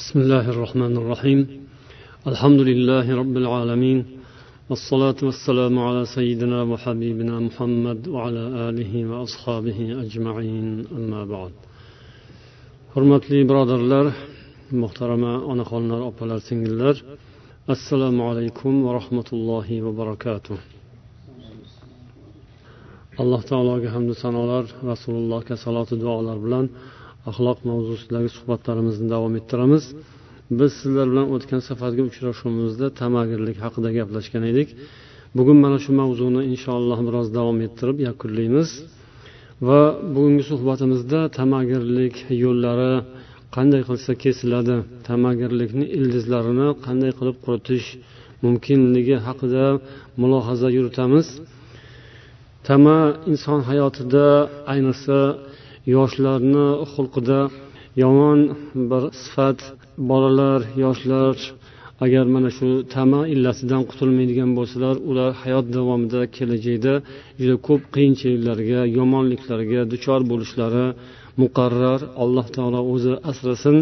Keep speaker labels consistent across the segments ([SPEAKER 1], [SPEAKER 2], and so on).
[SPEAKER 1] بسم الله الرحمن الرحيم. الحمد لله رب العالمين والصلاة والسلام على سيدنا وحبيبنا محمد وعلى آله وأصحابه أجمعين. أما بعد حرمت لي برادر لر محترمة أنا خلنا سنجلر السلام عليكم ورحمة الله وبركاته الله تعالى alloh taologa hamdu رسول الله salotu duolar bilan axloq mavzusidagi suhbatlarimizni davom ettiramiz. Biz sizlar bilan o'tgan safargi uchrashuvimizda tamagirlik haqida gaplashgan edik. Bugun mana shu mavzuni inshaalloh biroz davom ettirib yakunlaymiz. Va bugungi suhbatimizda tamagirlik yo'llari qanday qilsa kesiladi tamagirlikni ildizlarini qanday qilib quritish mumkinligi haqida mulohaza yuritamiz. Tama inson hayotida ayniqsa yoshlarni xulqida yomon bir sifat bolalar yoshlar agar mana shu tama illatidan qutulmaydigan bo'lsalar ular hayot davomida kelajakda juda ko'p qiyinchiliklarga yomonliklarga duchor bo'lishlari muqarrar. Alloh taolo o'zi asrasin.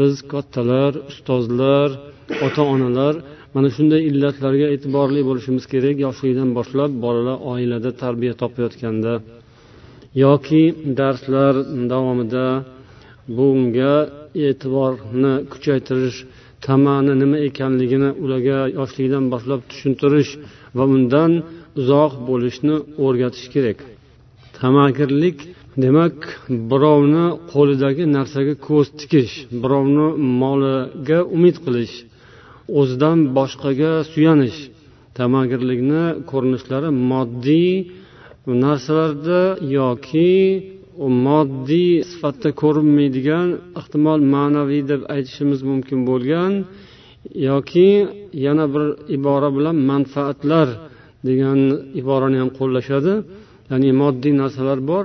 [SPEAKER 1] Biz kattalar ustozlar ota onalar mana shunday illatlarga e'tiborli bo'lishimiz kerak. Yoshlikdan boshlab bolalar oilada tarbiya topayotganda yoki darslar davomida bunga e'tiborni kuchaytirish tamani nima ekanligini ularga yoshlikdan boshlab tushuntirish va undan uzoq bo'lishni o'rgatish kerak. Tamagirlik demak birovni qo'lidagi narsaga ko'z tikish birovni moliga umid qilish o'zidan boshqaga suyanish. Tamagirlikni ko'rinishlari moddiy bu narsalarda yoki moddiy sifatda ko'rinmaydigan ehtimol ma'naviy deb aytishimiz mumkin bo'lgan yoki yana bir ibora bilan manfaatlar degan iborani ham qo'llashadi. Ya'ni moddiy narsalar bor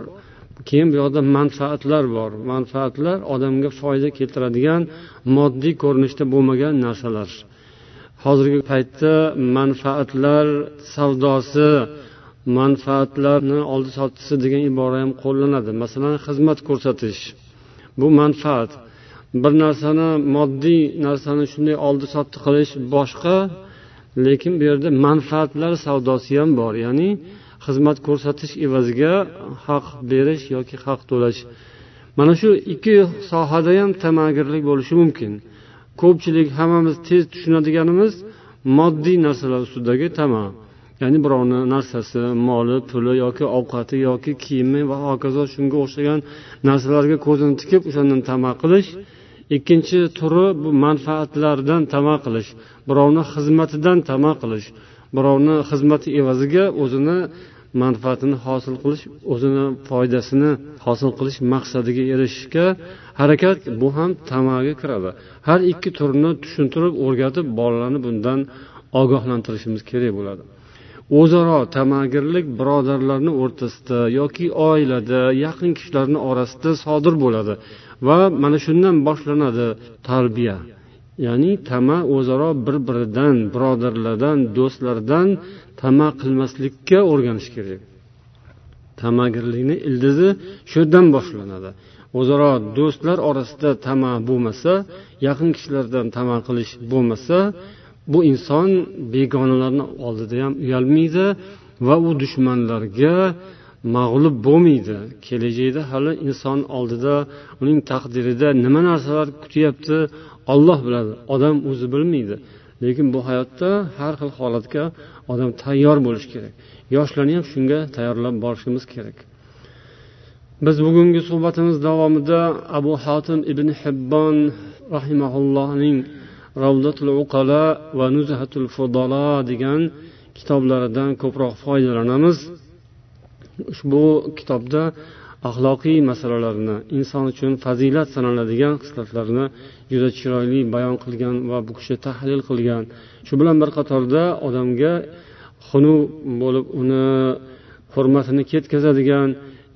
[SPEAKER 1] keyin bu yoqda manfaatlar bor. Manfaatlar odamga foyda keltiradigan moddiy ko'rinishda bo'lmagan narsalar. Hozirgi paytda manfaatlar savdosi manfaatlarni oldi sottisi degan ibora ham qo'llanadi. Masalan xizmat ko'rsatish. Bu manfaat. Bir narsani moddiy narsani shunday oldi sotti qilish boshqa lekin bu yerda manfaatlar savdosi ham bor. Ya'ni xizmat ko'rsatish evaziga haq berish yoki haq to'lash. Mana shu ikki sohada ham tamagirlik bo'lishi mumkin. Ko'pchilik hammamiz tez tushunadiganimiz moddiy narsalar ustidagi tama. Ya'ni birovni narsasi moli puli yoki ovqati yoki kiyimi va hokazo shunga o'xshagan narsalarga ko'zini tikib o'shandan tama qilish. Ikkinchi turi bu manfaatlardan tama qilish. Birovni xizmatidan tama qilish. Birovni xizmati evaziga o'zini manfaatini hosil qilish o'zini foydasini hosil qilish maqsadiga erishishga harakat bu ham tamaga kiradi. Har ikki turni tushuntirib o'rgatib bolalarni bundan ogohlantirishimiz kerak bo'ladi. O'zaro tamagirlik birodarlarni o'rtasida yoki oilada yaqin kishilarni orasida sodir bo'ladi va mana shundan boshlanadi tarbiya. Ya'ni tama o'zaro bir biridan birodarlardan do'stlardan tama qilmaslikka o'rganish kerak. Tamagirlikni ildizi shu yerdan boshlanadi. O'zaro do'stlar orasida tama bo'lmasa yaqin kishilardan tama qilish bo'lmasa bu inson begonalarni oldida ham uyalmaydi va u dushmanlarga mag'lub bo'lmaydi. Kelajakda hali inson oldida uning taqdirida nima narsalar kutyapti olloh biladi. Odam o'zi bilmaydi. Lekin bu hayotda har xil holatga odam tayyor bo'lishi kerak. Yoshlarni ham shunga tayyorlab borishimiz kerak. Biz bugungi suhbatimiz davomida abu hotim ibn hibbon rahimaullohning ravdatul uqala va nuzhatul fudala degan kitoblaridan ko'proq foydalanamiz. Ushbu kitobda axloqiy masalalarni inson uchun fazilat sanaladigan xislatlarni juda chiroyli bayon qilgan va bu kishi tahlil qilgan. Shu bilan bir qatorda odamga xunuk bo'lib uni hurmatini ketkazadigan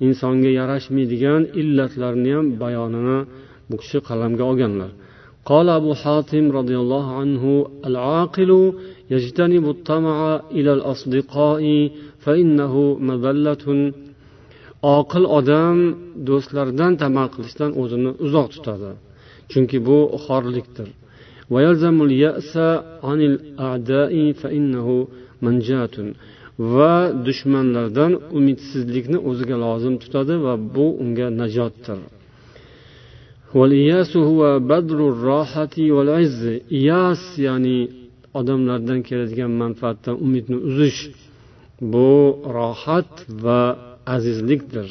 [SPEAKER 1] insonga yarashmaydigan illatlarni ham bayonini bu kishi qalamga olganlar. قال أبو حاتم رضي الله عنه العاقل يجتنب الطمع إلى الأصدقاء فإنه مذلة oqil odam do'stlardan tama qilishdan o'zini uzoq tutadi chunki bu xorlikdir va dushmanlardan umidsizlikni o'ziga lozim tutadi va bu unga najotdir iyas ya'ni odamlardan keladigan manfaatdan umidni uzish bu rohat va azizlikdir.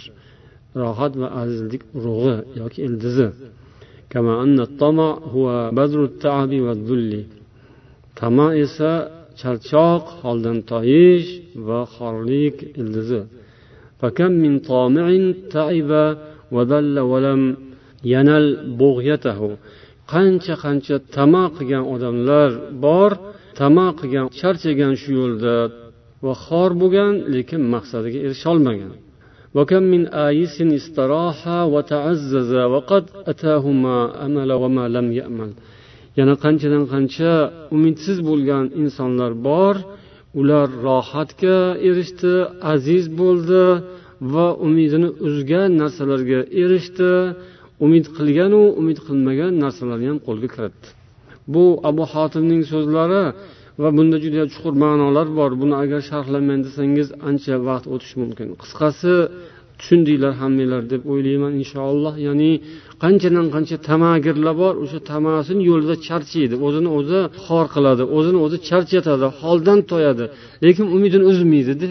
[SPEAKER 1] Rohat va azizlik urug'i yoki ildizi. Tama esa charchoq holdan toyish va xorlik ildizi. qancha qancha tama qilgan odamlar bor tama qilgan charchagan shu yo'lda va xor bo'lgan lekin maqsadiga erisholmagan وكم من آيس استراح وتعزز وقد أتاه ما أمل وما لم يأمل yana qanchadan qancha umidsiz bo'lgan insonlar bor ular rohatga erishdi aziz bo'ldi va umidini uzgan narsalarga erishdi umid qilganu umid qilmagan narsalarni ham qo'lga kiritdi bu abu hotimning so'zlari va bunda juda chuqur ma'nolar bor. Buni agar sharhlaman desangiz ancha vaqt o'tishi mumkin. Qisqasi tushundinglar hammanglar deb o'ylayman inshaalloh. Ya'ni qanchadan qancha tamagirlar bor o'sha tamasini yo'lida charchaydi o'zini o'zi xor qiladi o'zini o'zi charchatadi holdan toyadi. Lekin umidini uzmaydida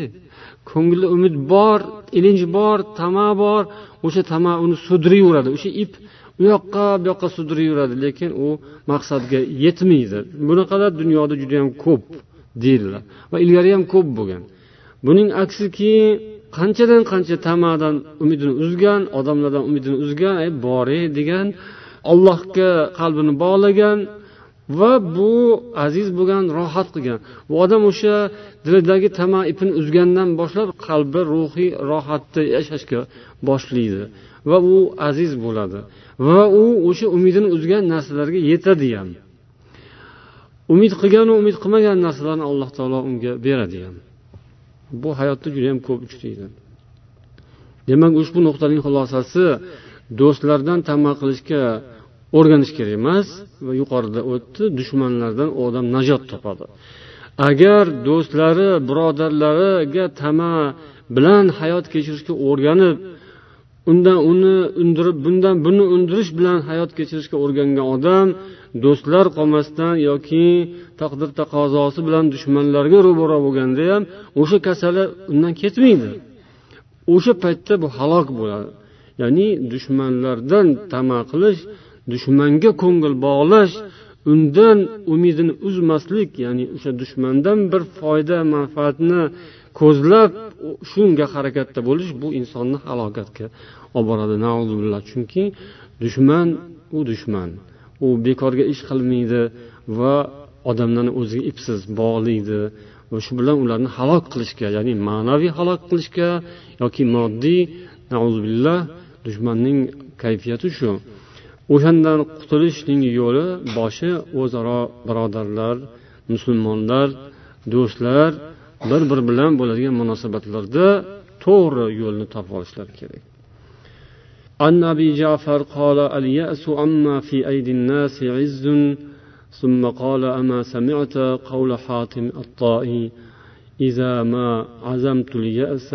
[SPEAKER 1] ko'ngilda umid bor ilinj bor tama bor o'sha tama uni sudrayveradi o'sha ip u yoqqa bu yoqqa sudrayveradi lekin u maqsadga yetmaydi. Bunaqalar dunyoda juda yam ko'p deydilar va ilgari ham ko'p bo'lgan. Buning aksiki qanchadan qancha tamadan umidini uzgan odamlardan umidini uzgan ey bore degan ollohga qalbini bog'lagan va bu aziz bo'lgan rohat qilgan. Bu odam o'sha dilidagi tama ipini uzgandan boshlab qalbi ruhiy rohatda yashashga boshlaydi. Va u aziz bo'ladi. Va u o'sha umidini uzgan narsalarga yetadi ham. Umid qilganu umid qilmagan narsalarni alloh taolo unga beradi ham. Bu hayotda juda yam ko'p uchraydi demak ushbu nuqtaning xulosasi do'stlardan tama qilishga o'rganish kerak emas va yuqorida o'tdi dushmanlardan odam najot topadi. Agar do'stlari birodarlariga tama bilan hayot kechirishga o'rganib undan uni undirib bundan buni undirish bilan hayot kechirishga o'rgangan odam do'stlar qolmasdan yoki taqdir taqozosi bilan dushmanlarga ro'baro bo'lganda ham o'sha kasali undan ketmaydi. O'sha paytda bu halok bo'ladi. Ya'ni dushmanlardan tama qilish dushmanga ko'ngil bog'lash undan umidini uzmaslik ya'ni o'sha dushmandan bir foyda manfaatni ko'zlab shunga harakatda bo'lish bu insonni halokatga olib boradi. Chunki dushman u dushman. U bekorga ish qilmaydi va odamlarni o'ziga ipsiz bog'laydi va shu bilan ularni halok qilishga ya'ni ma'naviy halok qilishga yoki moddiy billah dushmanning kayfiyati shu. o'shandan qutulishning yo'li boshi o'zaro birodarlar musulmonlar do'stlar bir biri bilan bo'ladigan munosabatlarda to'g'ri yo'lni topib olishlari kerak عن أبي جعفر قال اليأس عما في أيدي الناس عز ثم قال أما سمعت قول حاتم الطائي إذا ما عزمت اليأس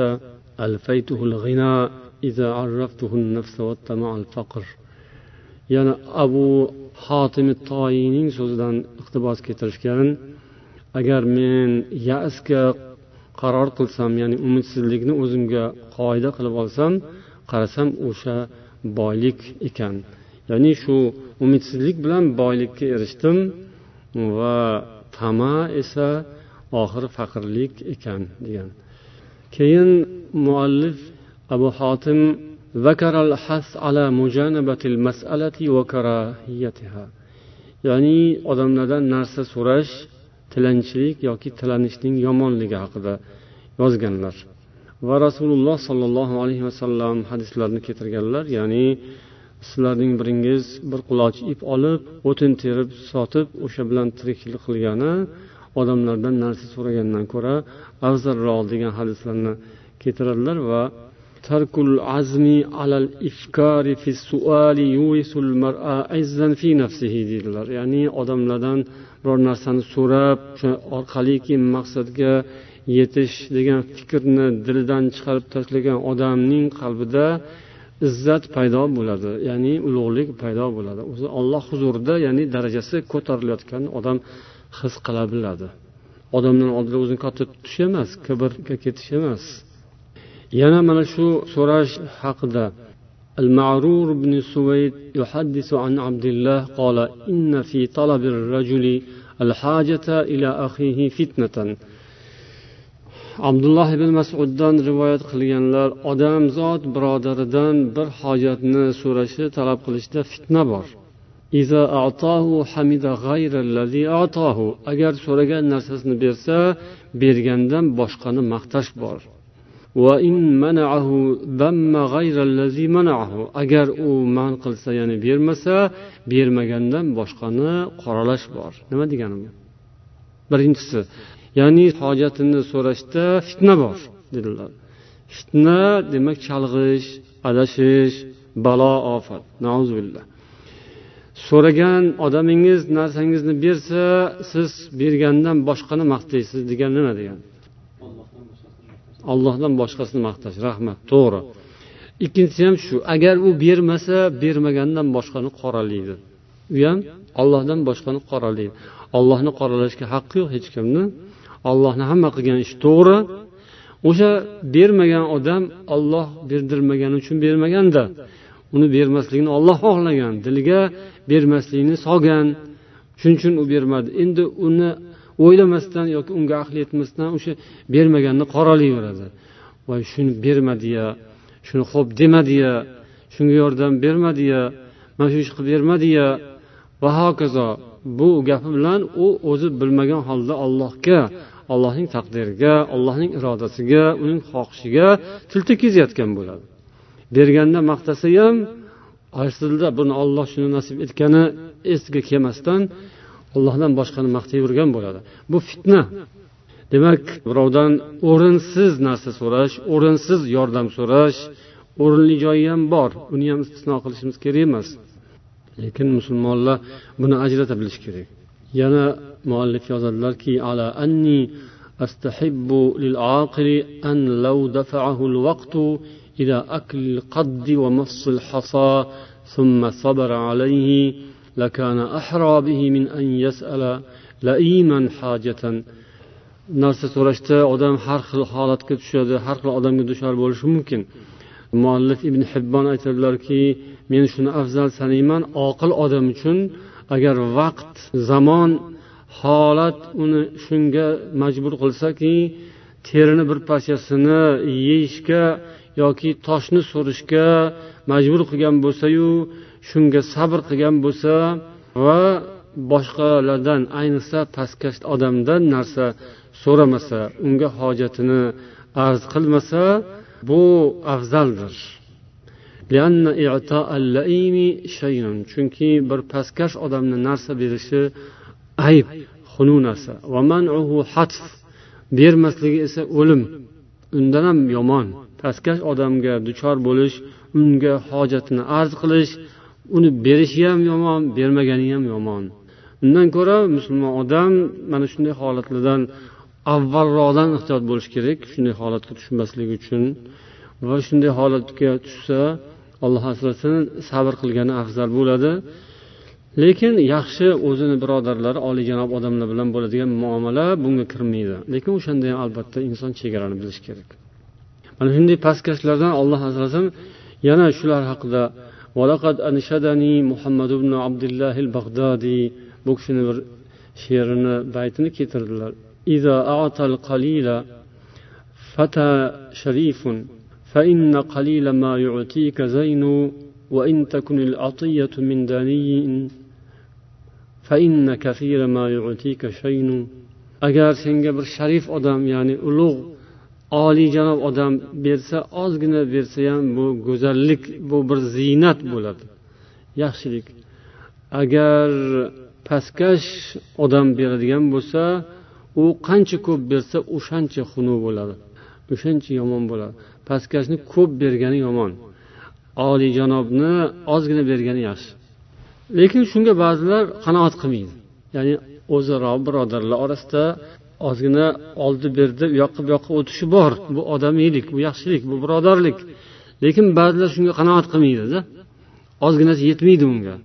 [SPEAKER 1] ألفيته الغنى إذا عرفته النفس والطمع الفقر yana abu hotim toiyning so'zidan iqtibos keltirishgan agar men yasga qaror qilsam ya'ni umidsizlikni o'zimga qoida qilib olsam qarasam o'sha boylik ekan. Ya'ni shu umidsizlik bilan boylikka erishdim va tama esa oxiri faqirlik ekan degan. Keyin muallif abu hotim ذكر الحث على مجانبة المسألة وكراهيتها ya'ni odamlardan narsa so'rash tilanchilik yoki tilanishning yomonligi haqida yozganlar va rasululloh sollallohu alayhi vasallam hadislarni keltirganlar ya'ni sizlarning biringiz bir quloch ip olib o'tin terib sotib o'sha bilan tirikchilik qilgani odamlardan narsa so'ragandan ko'ra afzalroq degan hadislarni keltiradilar va ترك العزم على الإفكار في السؤال يورث المرأة عزا في نفسه deydilar ya'ni odamlardan biror narsani so'rab o'sha orqali keyin maqsadga yetish degan fikrni dilidan chiqarib tashlagan odamning qalbida izzat paydo bo'ladi ya'ni ulug'lik paydo bo'ladi o'zi olloh huzurida ya'ni darajasi ko'tarilayotganini odam his qila biladi odamdan oldida o'zini katta tutish emas kibrga ketish emas yana mana shu so'rash haqida المعرور بن سويد يحدث عن عبد الله قال إن في طلب الرجل الحاجة إلى أخيه فتنة abdulloh ibn masuddan rivoyat qilganlar odamzod birodaridan bir hojatni so'rashi talab qilishda fitna bor agar so'ragan narsasini bersa bergandan boshqani maqtash bor Agar u man qilsa ya'ni bermasa bermagandan boshqani qoralash bor. Nima degani bu birinchisi ya'ni hojatini so'rashda fitna bor dedilar. Fitna demak chalg'ish adashish balo ofat. So'ragan odamingiz narsangizni bersa siz bergandan boshqani maqtaysiz degani nima degani ollohdan boshqasini maqtash rahmat to'g'ri. Ikkinchisi ham shu agar u bermasa bermagandan boshqani qoralaydi. U ham ollohdan boshqani qoralaydi. Ollohni qoralashga haqqi yo'q hech kimni. Ollohni hamma qilgan ishi to'g'ri. O'sha bermagan odam olloh berdirmagani uchun bermaganda uni bermasligini olloh xohlagan diliga bermaslikni solgan. Shuning uchun u bermadi. Endi uni o'ylamasdan yoki unga aqli yetmasdan o'sha bermaganni qoralayveradi voy shuni bermadiya shuni ho'p demadiya shunga yordam bermadiya mana shu ish qilib bermadiya va hokazo bu gapi bilan u o'zi bilmagan holda allohga allohning taqdiriga allohning irodasiga uning xohishiga til tekkizayotgan bo'ladi. Berganda maqtasa ham aslida buni olloh shuni nasib etgani esiga kelmasdan ollohdan boshqani maqtayvergan bo'ladi bu fitna demak birovdan o'rinsiz narsa so'rash o'rinsiz yordam so'rash o'rinli joyi ham bor uni ham istisno qilishimiz kerak emas lekin musulmonlar buni ajrata bilish kerak yana muallif yozadilarki ala anni أستحب للعاقل أن لو دفعه الوقت إلى أكل القد ومص الحصى ثم صبر عليه لكان أحرى به من أن يسأل لئيما حاجة narsa so'rashda odam har xil holatga tushadi har xil odamga duchor bo'lishi mumkin muallif ibn hibbon aytadilarki men shuni afzal sanayman oqil odam uchun agar vaqt zamon holat uni shunga majbur qilsaki terini bir parchasini yeyishga yoki toshni so'rishga majbur qilgan bo'lsayu shunga sabr qilgan bo'lsa va boshqalardan ayniqsa pastkash odamdan narsa so'ramasa unga hojatini arz qilmasa bu afzaldir. chunki bir pastkash odamni narsa berishi ayb xunuk narsa. bermasligi esa o'lim. Undan ham yomon. Pastkash odamga duchor bo'lish unga hojatini arz qilish uni berishi ham yomon bermagani ham yomon. Undan ko'ra musulmon odam mana shunday holatlardan avvalroqdan ehtiyot bo'lishi kerak shunday holatga tushmaslik uchun. Va shunday holatga tushsa alloh asrasin sabr qilgani afzal bo'ladi. Lekin yaxshi o'zini birodarlari oliyjanob odamlar bilan bo'ladigan muomala bunga kirmaydi. Lekin o'shanda ham albatta inson chegarani bilishi kerak. Mana shunday pastkashlardan olloh asrasin yana shular haqida muhammad ibn abdullah al bag'dodiy bu kishini bir she'rini baytini keltirdilar فتى شريف فإن قليل ما يعطيك زين وإن تكن العطية من داني فإن كثير ما يعطيك شين agar senga bir sharif odam ya'ni ulug' oliyjanob odam bersa ozgina bersa ham bu go'zallik bu bir ziynat bo'ladi. Yaxshilik. Agar pastkash odam beradigan bo'lsa u qancha ko'p bersa o'shancha xunuk bo'ladi o'shancha yomon bo'ladi. Pastkashni ko'p bergani yomon. Oliyjanobni ozgina bergani yaxshi. Lekin shunga ba'zilar qanoat qilmaydi. Ya'ni o'zaro birodarlar orasida ozgina oldi berdi u yoqqa bu yoqqa o'tishi bor. Bu odamiylik bu yaxshilik bu birodarlik. Lekin ba'zilar shunga qanoat qilmaydida ozginasi yetmaydi unga.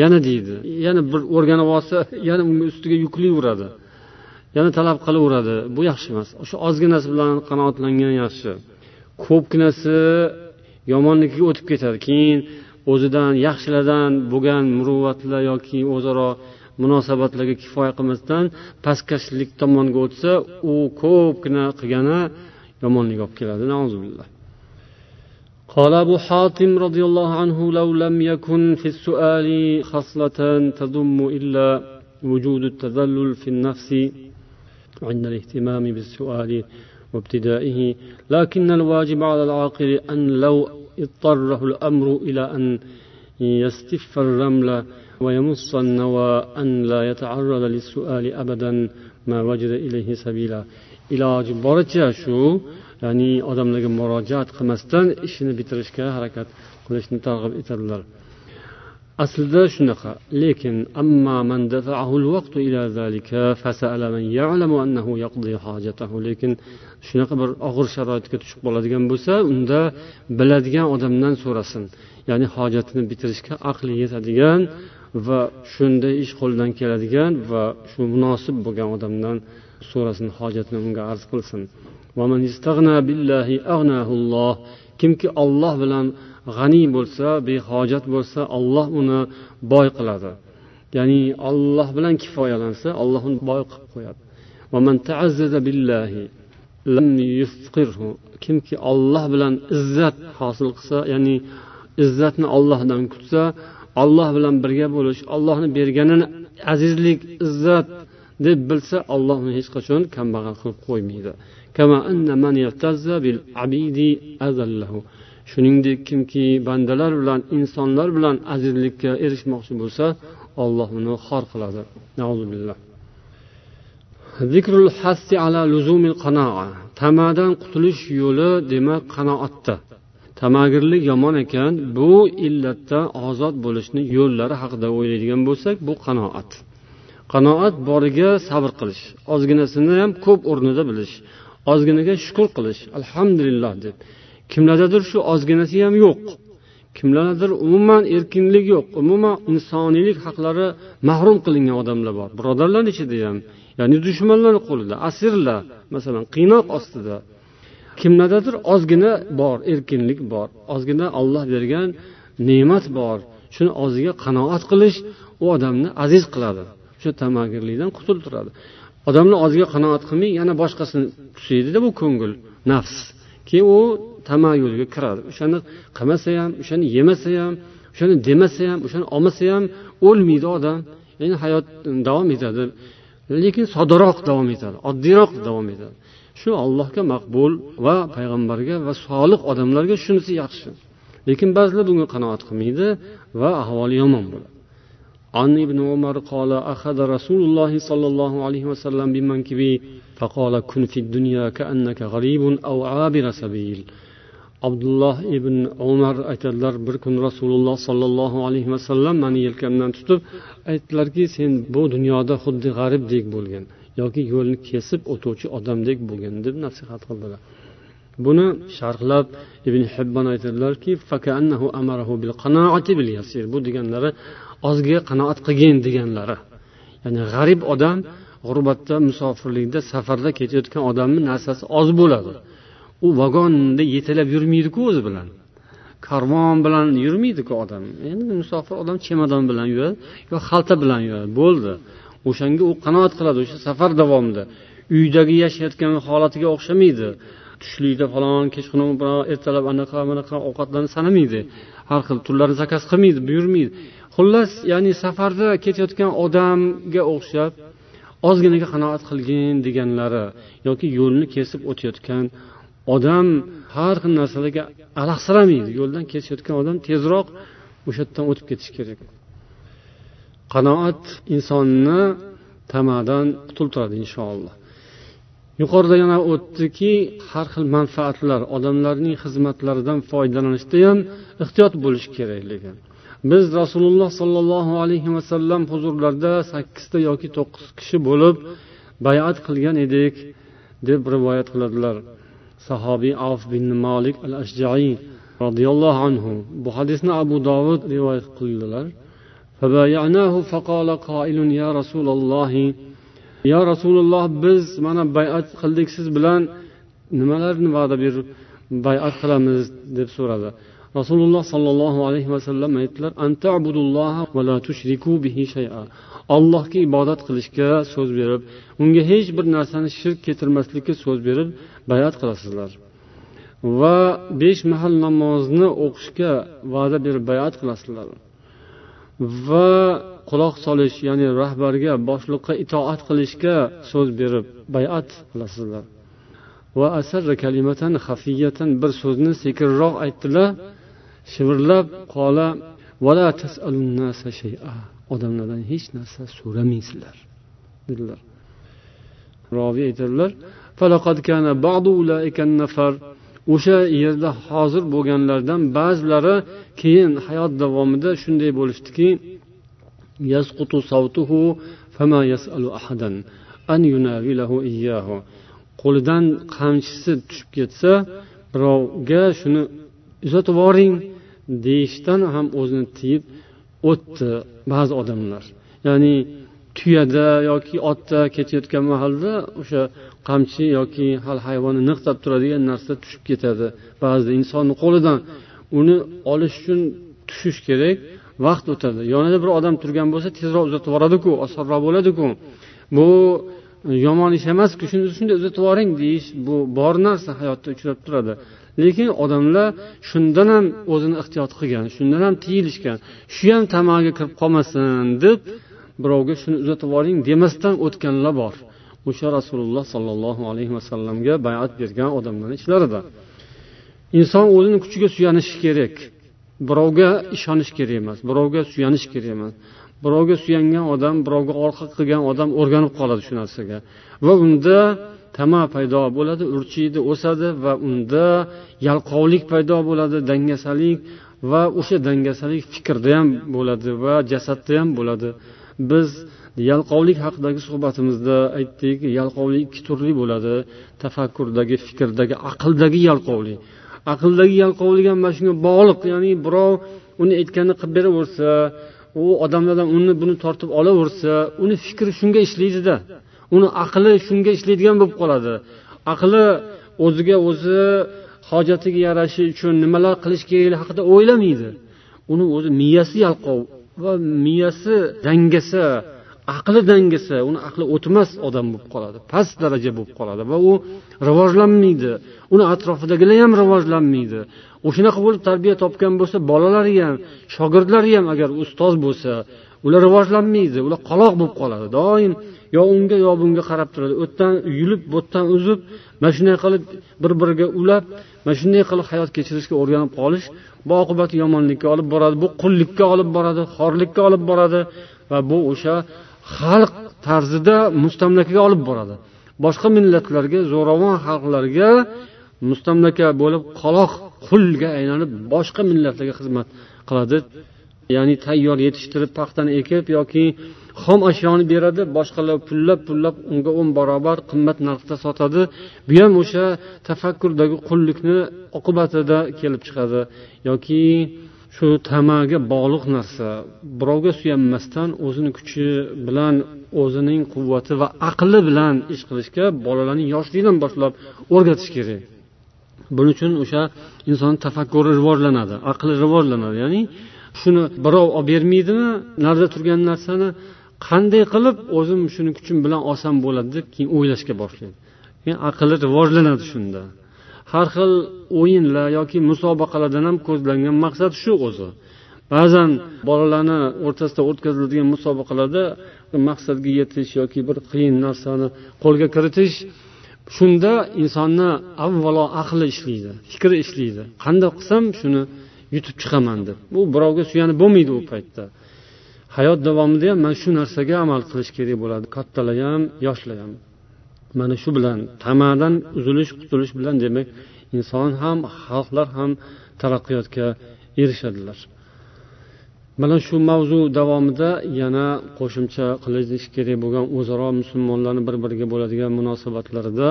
[SPEAKER 1] Yana deydi yana bir o'rganib olsa yana unga ustiga yuklayveradi. Yana talab qilaveradi. Bu yaxshi emas. O'sha ozginasi bilan qanoatlangan yaxshi. Ko'pginasi yomonlikka o'tib ketadi. Keyin o'zidan yaxshilardan bo'lgan muruvvatlar yoki o'zaro munosabatlarga kifoya qilmasdan pastkashlik tomonga o'tsa u ko'pgina qilgani yomonlik olib keladi قال أبو حاتم رضي الله عنه لو لم يكن في السؤال خصلة تضم إلا وجود التذلل في النفس عند الاهتمام بالسؤال وابتدائه لكن الواجب على العاقل أن لو اضطره الأمر إلى أن يستف الرمل ويمص النوى أن لا يتعرض للسؤال أبدا ما وجد إليه سبيلا iloji boricha shu ya'ni odamlarga murojaat qilmasdan ishini bitirishga harakat qilishni targ'ib etadilar aslida shunaqa lekin lekin shunaqa bir og'ir sharoitga tushib qoladigan bo'lsa unda biladigan odamdan so'rasin ya'ni hojatini bitirishga aqli yetadigan va shunday ish qo'lidan keladigan va shu munosib bo'lgan odamdan so'rasin hojatini unga arz qilsin. Kimki olloh bilan g'aniy bo'lsa behojat bo'lsa olloh uni boy qiladi. Ya'ni olloh bilan kifoyalansa olloh uni boy qilib qo'yadi. Kimki olloh bilan izzat hosil qilsa ya'ni izzatni ollohdan kutsa olloh bilan birga bo'lish ollohni berganini azizlik izzat deb bilsa olloh uni hech qachon kambag'al qilib qo'ymaydi. Shuningdek kimki bandalar bilan insonlar bilan azizlikka erishmoqchi bo'lsa olloh uni xor qiladi. Zikrul hassi ala luzumil qanoa tamadan qutulish yo'li demak qanoatda. Tamagirlik yomon ekan bu illatdan ozod bo'lishni yo'llari haqida o'ylaydigan bo'lsak bu qanoat. Qanoat boriga sabr qilish ozginasini ham ko'p o'rnida bilish ozginaga shukur qilish alhamdulillah deb. Kimlardadir shu ozginasi ham yo'q. Kimlardir umuman erkinlik yo'q umuman insoniylik haqlari mahrum qilingan odamlar bor. Birodarlar ichida ham ya'ni dushmanlar qo'lida asirlar. Masalan qiynoq ostida kimlardadir ozgina bor erkinlik bor. Ozgina olloh bergan ne'mat bor. Shuni oziga qanoat qilish u odamni aziz qiladi. O'sha tamagirlikdan qutultiradi odamni oziga qanoat qilmay yana boshqasini tusaydida bu ko'ngil nafs. Keyin u tamayulga kiradi. O'shani qilmasa ham o'shani yemasa ham o'shani demasa ham o'shani olmasa ham o'lmaydi odam. Ya'ni hayot mm, davom etadi. Lekin soddaroq davom etadi oddiyroq davom etadi. shu allohga maqbul va payg'ambarga va solih odamlarga shunisi yaxshi lekin ba'zilar bunga qanoat qilmaydi va ahvoli yomon bo'ladi عن ابن عمر قال أخذ رسول الله صلى الله عليه وسلم بمنكبي فقال كن في الدنيا كأنك غريب أو عابر سبيل abdulloh ibn umar aytadilar bir kun rasululloh sollallohu alayhi vasallam mani yelkamdan tutib aytdilarki sen bu dunyoda xuddi g'aribdek bo'lgin yoki yo'lni kesib o'tuvchi odamdek bo'lgin deb nasihat qildilar. Buni sharhlab ibn hibbon aytadilarki bu deganlari ozga qanoat qilgin deganlari. Ya'ni g'arib odam g'urbatda musofirlikda safarda ketayotgan odamni narsasi oz bo'ladi. U vagonda yetalab yurmaydiku o'zi bilan. Karvon bilan yurmaydiku odam. Endi musofir odam chemadon bilan yuradi yo xalta bilan yuradi. Bo'ldi. O'shanga u qanoat qiladi o'sha safar davomida. Uydagi yashayotgan holatiga o'xshamaydi. Tushlikda falon kechqurun ertalab anaqa bunaqa ovqatlarni sanamaydi. Har xil turlarni zakaz qilmaydi buyurmaydi. Xullas ya'ni safarda ketayotgan odamga o'xshab ozginaga qanoat qilgin deganlari yoki yo'lni kesib o'tayotgan odam har xil narsalarga alahsiramaydi. Yo'ldan kesayotgan odam tezroq o'sha yerdan o'tib ketishi kerak. Qanoat insonni tamadan qutultiradi inshaalloh. Yuqorida yana o'tdiki har xil manfaatlar odamlarning xizmatlaridan foydalanishda ham ehtiyot bo'lish kerakligi biz rasululloh sollallohu alayhi vasallam huzurlarida sakkizta yoki to'qqiz kishi bo'lib bayat qilgan edik deb rivoyat qiladilar. Sahobiy avf bin molik al ashjaiy roziyallohu anhu bu hadisni abu dovud rivoyat qildilar. فقال قائل يا رسول الله yo rasululloh biz mana bayat qildik siz bilan nimalarni va'da berib bayat qilamiz deb so'radi rasululloh sollallohu alayhi vasallam aytdilar allohga ibodat qilishga so'z berib unga hech bir narsani shirk keltirmaslikka so'z berib bayat qilasizlar va besh mahal namozni o'qishga va'da berib bayat qilasizlar Va quloq solish ya'ni rahbarga boshliqqa itoat qilishga so'z berib bayat qilasizlar. Va asarra kalimatan xafiyatan bir so'zni sekinroq aytdilar shivirlab qola odamlardan hech narsa so'ramaysizlar dedilar. Roviy aytadilar o'sha yerda hozir bo'lganlardan ba'zilari keyin hayot davomida shunday bo'lishdiki qo'lidan qamchisi tushib ketsa birovga shuni uzatib yuboring deyishdan ham o'zini tiyib o'tdi ba'zi odamlar. Ya'ni tuyada yoki otda ketayotgan mahalda o'sha qamchi yoki hal hayvonni niqtab turadigan narsa tushib ketadi. Ba'zida insonni qo'lidan uni olish uchun tushish kerak vaqt o'tadi. Yonida bir odam turgan bo'lsa tezroq uzatib yuboradiku osonroq bo'ladiku. Bu e, yomon ish emasku shuni shunday uzatib yuboring deyish bu bor narsa hayotda uchrab turadi. Lekin odamlar shundan ham o'zini ehtiyot qilgan shundan ham tiyilishgan shu ham tamaga kirib qolmasin deb birovga shuni uzatib yuboring demasdan o'tganlar bor. O'sha rasululloh sollallohu alayhi vasallamga bayat bergan odamlarni ichlarida inson o'zini kuchiga suyanishi kerak. Birovga ishonish kerak emas birovga suyanish kerak emas. Birovga suyangan odam birovga orqa qilgan odam o'rganib qoladi shu narsaga. Va unda tama paydo bo'ladi urchiydi o'sadi va unda yalqovlik paydo bo'ladi dangasalik va o'sha dangasalik fikrda ham bo'ladi va jasadda ham bo'ladi. Biz yalqovlik haqidagi suhbatimizda aytdik yalqovlik ikki turli bo'ladi. Tafakkurdagi fikrdagi aqldagi yalqovlik. Aqldagi yalqovlik ham mana shunga bog'liq ya'ni birov uni aytganini qilib beraversa u odamlardan uni buni tortib olaversa uni fikri shunga ishlaydida. Uni aqli shunga ishlaydigan bo'lib qoladi. Aqli o'ziga o'zi hojatiga yarashi uchun nimalar qilish kerakligi haqida o'ylamaydi. Uni o'zi miyasi yalqov va miyasi dangasa aqli dangasa uni aqli o'tmas odam bo'lib qoladi past daraja bo'lib qoladi va u rivojlanmaydi. Uni atrofidagilar ham rivojlanmaydi. O'shanaqa bo'lib tarbiya topgan bo'lsa bolalari ham shogirdlari ham agar ustoz bo'lsa ular rivojlanmaydi ular qoloq bo'lib qoladi. Doim yo unga yo bunga qarab turadi. O'tdan yerdan yulib bu yerdan uzib mana shunday qilib bir biriga ulab mana shunday qilib hayot kechirishga o'rganib qolish bu oqibati yomonlikka olib boradi bu qullikka olib boradi xorlikka olib boradi va bu o'sha xalq tarzida mustamlakaga olib boradi. Boshqa millatlarga zo'ravon xalqlarga mustamlaka bo'lib qoloq qulga aylanib boshqa millatlarga xizmat qiladi. Ya'ni tayyor yetishtirib paxtani ekib yoki xom ashyoni beradi boshqalar pullab pullab unga o'n barobar qimmat narxda sotadi. Bu ham o'sha tafakkurdagi qullikni oqibatida kelib chiqadi. Yoki shu tamaga bog'liq narsa. Birovga suyanmasdan o'zini kuchi bilan o'zining quvvati va aqli bilan ish qilishga bolalarni yoshlikdan boshlab o'rgatish kerak. Buning uchun o'sha inson tafakkuri rivojlanadi aqli rivojlanadi. Ya'ni shuni birov olib bermaydimi narida turgan narsani qanday qilib o'zim shuni kuchim bilan olsam bo'ladi deb keyin o'ylashga boshlaydi. Keyin aqli rivojlanadi shunda. Har xil o'yinlar yoki musobaqalardan ham ko'zlangan maqsad shu o'zi. Ba'zan bolalarni o'rtasida o'tkaziladigan musobaqalarda maqsadga yetish yoki bir qiyin narsani qo'lga kiritish shunda insonni avvalo aqli ishlaydi fikri ishlaydi. Qanday qilsam shuni yutib chiqaman deb. Bu birovga suyanib bo'lmaydi u paytda. Hayot davomida ham mana shu narsaga amal qilish kerak bo'ladi. Kattalar ham yoshlar ham. Mana shu bilan tamadan uzilish qutulish bilan demak inson ham xalqlar ham taraqqiyotga erishadilar. Mana shu mavzu davomida yana qo'shimcha qilish kerak bo'lgan o'zaro musulmonlarni bir biriga bo'ladigan munosabatlarida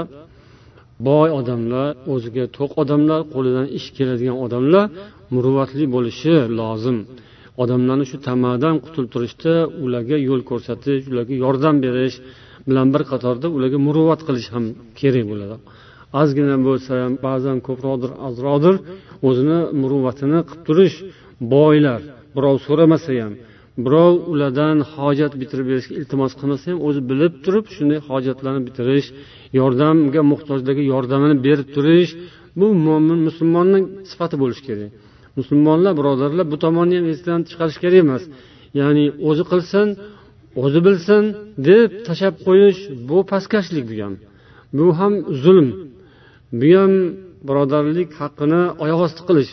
[SPEAKER 1] boy odamlar o'ziga to'q odamlar qo'lidan ish keladigan odamlar muruvvatli bo'lishi lozim. Odamlarni shu tamadan qutulib turishda ularga yo'l ko'rsatish ularga yordam berish bilan bir qatorda ularga muruvvat qilish ham kerak bo'ladi. Ozgina bo'lsa ham ba'zan ko'proqdir ozroqdir o'zini muruvvatini qilib turish boylar. Birov so'ramasa ham birov ulardan hojat bitirib berishga iltimos qilmasa ham o'zi bilib turib shunday hojatlarni bitirish yordamga muhtojlarga yordamini berib turish bu mo'min musulmonning sifati bo'lishi kerak. Musulmonlar birodarlar bu tomonni ham esdan chiqarish kerak emas. Ya'ni o'zi qilsin o'zi bilsin deb tashlab qo'yish bu pastkashlik bu ham bu ham zulm. Bu ham birodarlik haqqini oyoq osti qilish.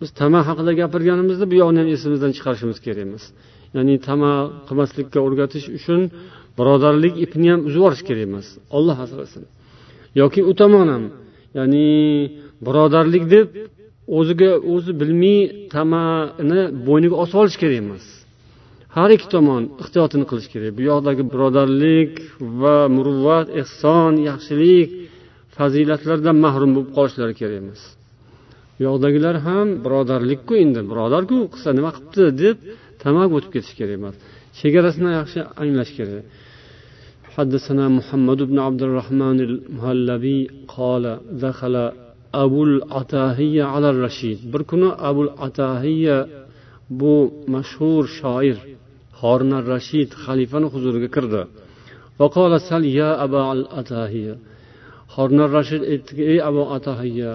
[SPEAKER 1] Biz tama haqida gapirganimizda bu yoqni ham esimizdan chiqarishimiz kerak emas. Ya'ni tama qilmaslikka o'rgatish uchun birodarlik ipini ham uzib yuborish kerak emas. Olloh asrasin. Yoki u tomon ham ya'ni birodarlik deb o'ziga o'zi bilmay tamani bo'yniga osib olish kerak emas. har ikki tomon ehtiyotini qilish kerak bu yoqdagi birodarlik va muruvvat ehson yaxshilik fazilatlardan mahrum bo'lib qolishlari kerak emas bu yoqdagilar ham birodarlikku endi birodarku qilsa nima qilibdi deb tamaki o'tib ketish kerak emas chegarasini yaxshi anglash kerak حدثنا محمد بن عبد الرحمن المهلبي قال دخل أبو العتاهية على الرشيد بركنا أبو العتاهية bu mashhur shoir horun rashid xalifani huzuriga kirdi sal ya aba al atahiya horun rashid aytdiki ey abu atahiya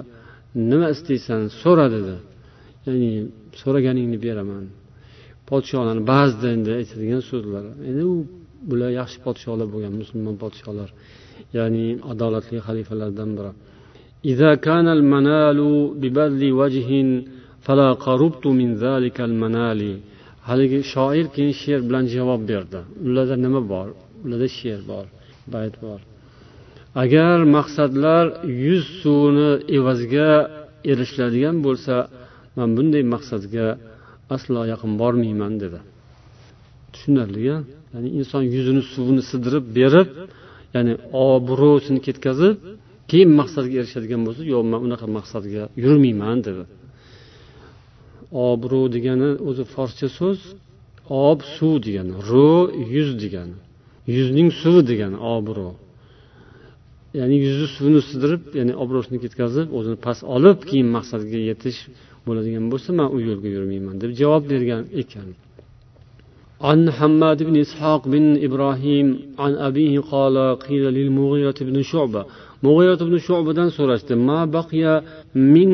[SPEAKER 1] nima istaysan so'ra dedi ya'ni so'raganingni beraman podsholarni ba'zida endi aytadigan so'zlar endi u bular yaxshi podsholar bo'lgan musulmon podsholar ya'ni adolatli xalifalardan biri إذا كان المنال ببذل وجه فلا قربت من ذلك المنال haligi shoir keyin she'r bilan javob berdi. Ularda nima bor? Ularda she'r bor bayt bor. Agar maqsadlar yuz suvni evaziga erishiladigan bo'lsa man bunday maqsadga aslo yaqin bormayman dedi. Tushunarli ya'ni inson yuzini suvini sidirib berib ya'ni obro'sini ketkazib keyin maqsadga erishadigan bo'lsa yo'q man unaqa maqsadga yurmayman dedi. obro' degani o'zi forscha so'z ob suv degani ro yuz degani yuzning suvi degani obro' ya'ni yuzni suvini sidirib ya'ni obro'sini ketkazib o'zini past olib keyin maqsadga yetish bo'ladigan bo'lsa man u yo'lga yurmayman deb javob bergan ekan عن حماد بن إسحاق بن إبراهيم عن أبيه قال قيل للمغيرة بن شعبة مغيرة بن شعبة so'rashdi ما بقي من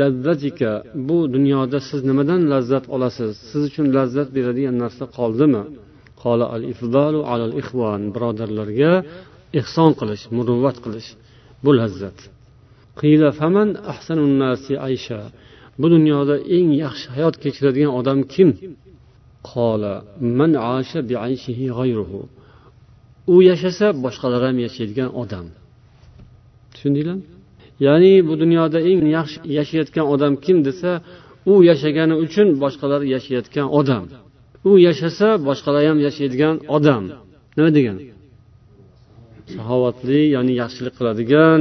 [SPEAKER 1] lazzatika bu dunyoda siz nimadan lazzat olasiz? Siz uchun lazzat beradigan narsa qoldimi? Qola al ifdalu alal ixvon birodarlarga ehson qilish muruvvat qilish. Bu lazzat. Qiyla faman ahsanun nasi aysha bu dunyoda eng yaxshi hayot kechiradigan odam kim? Qola man asha bi ayshihi g'ayruhu. U yashasa boshqalar ham yashaydigan odam. Tushundinglarmi? Ya'ni bu dunyoda eng yaxshi yashayotgan odam kim desa u yashagani uchun boshqalar yashayotgan odam. U yashasa boshqalar ham yashaydigan odam. Nima degani saxovatli ya'ni yaxshilik qiladigan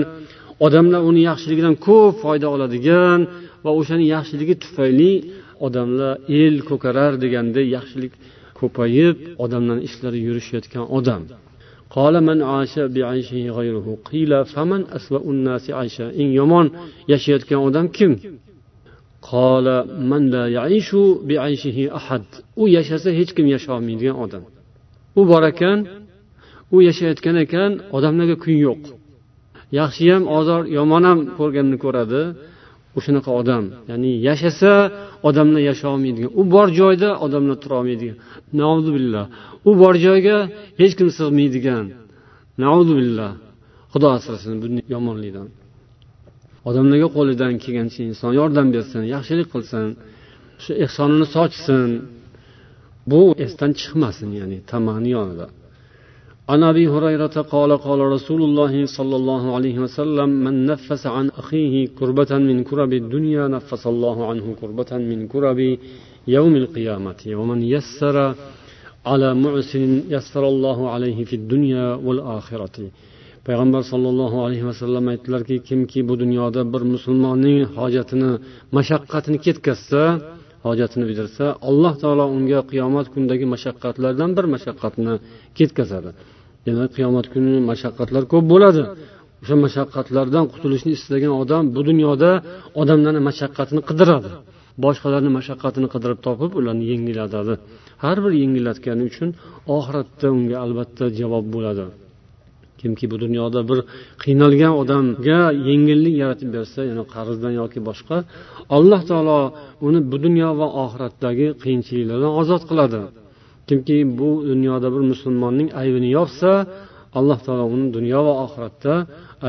[SPEAKER 1] odamlar uni yaxshiligidan ko'p foyda oladigan va o'shani yaxshiligi tufayli odamlar el ko'karar deganda yaxshilik ko'payib odamlarni ishlari yurishayotgan odam. قال من عاش بعيشه غيره قيل فمن أسوأ الناس عيشا eng yomon yashayotgan odam kim قال من لا يعيش بعيشه أحد u yashasa hech kim yasholmaydigan odam u bor ekan u yashayotgan ekan odamlarga kun yo'q yaxshi ham ozor yomon ham ko'rganini ko'radi o'shanaqa odam ya'ni yashasa odamlar yasholmaydigan u bor joyda odamlar turolmaydigan billah u bor joyga hech kim sig'maydigan billah xudo asrasin bunday yomonlikdan odamlarga qo'lidan kelgancha inson yordam bersin yaxshilik qilsin shu ehsonini sochsin bu esdan chiqmasin ya'ni tamani yonida عن ابي هريره قال قال رسول الله صلى الله عليه وسلم من نفس عن اخيه كربة من كرب الدنيا نفس الله عنه كربة من كرب يوم القيامة ومن يسر على معسر يسر الله عليه في الدنيا والآخرة payg'ambar sollallohu alayhi vasallam aytdilarki kimki bu dunyoda bir musulmonning hojatini mashaqqatini ketkazsa hojatini bidirsa alloh taolo unga qiyomat kunidagi mashaqqatlardan bir mashaqqatni ketkazadi demak qiyomat kuni mashaqqatlar ko'p bo'ladi o'sha mashaqqatlardan qutulishni istagan odam bu dunyoda odamlarni mashaqqatini qidiradi boshqalarni mashaqqatini qidirib topib ularni yengillatadi Har bir yengillatgani uchun oxiratda unga albatta javob bo'ladi. Kimki bu dunyoda bir qiynalgan odamga yengillik yaratib bersa ya'ni qarzdan yoki boshqa alloh taolo uni bu dunyo va oxiratdagi qiyinchiliklardan ozod qiladi. Kimki bu dunyoda bir musulmonning aybini yopsa alloh taolo uni dunyo va oxiratda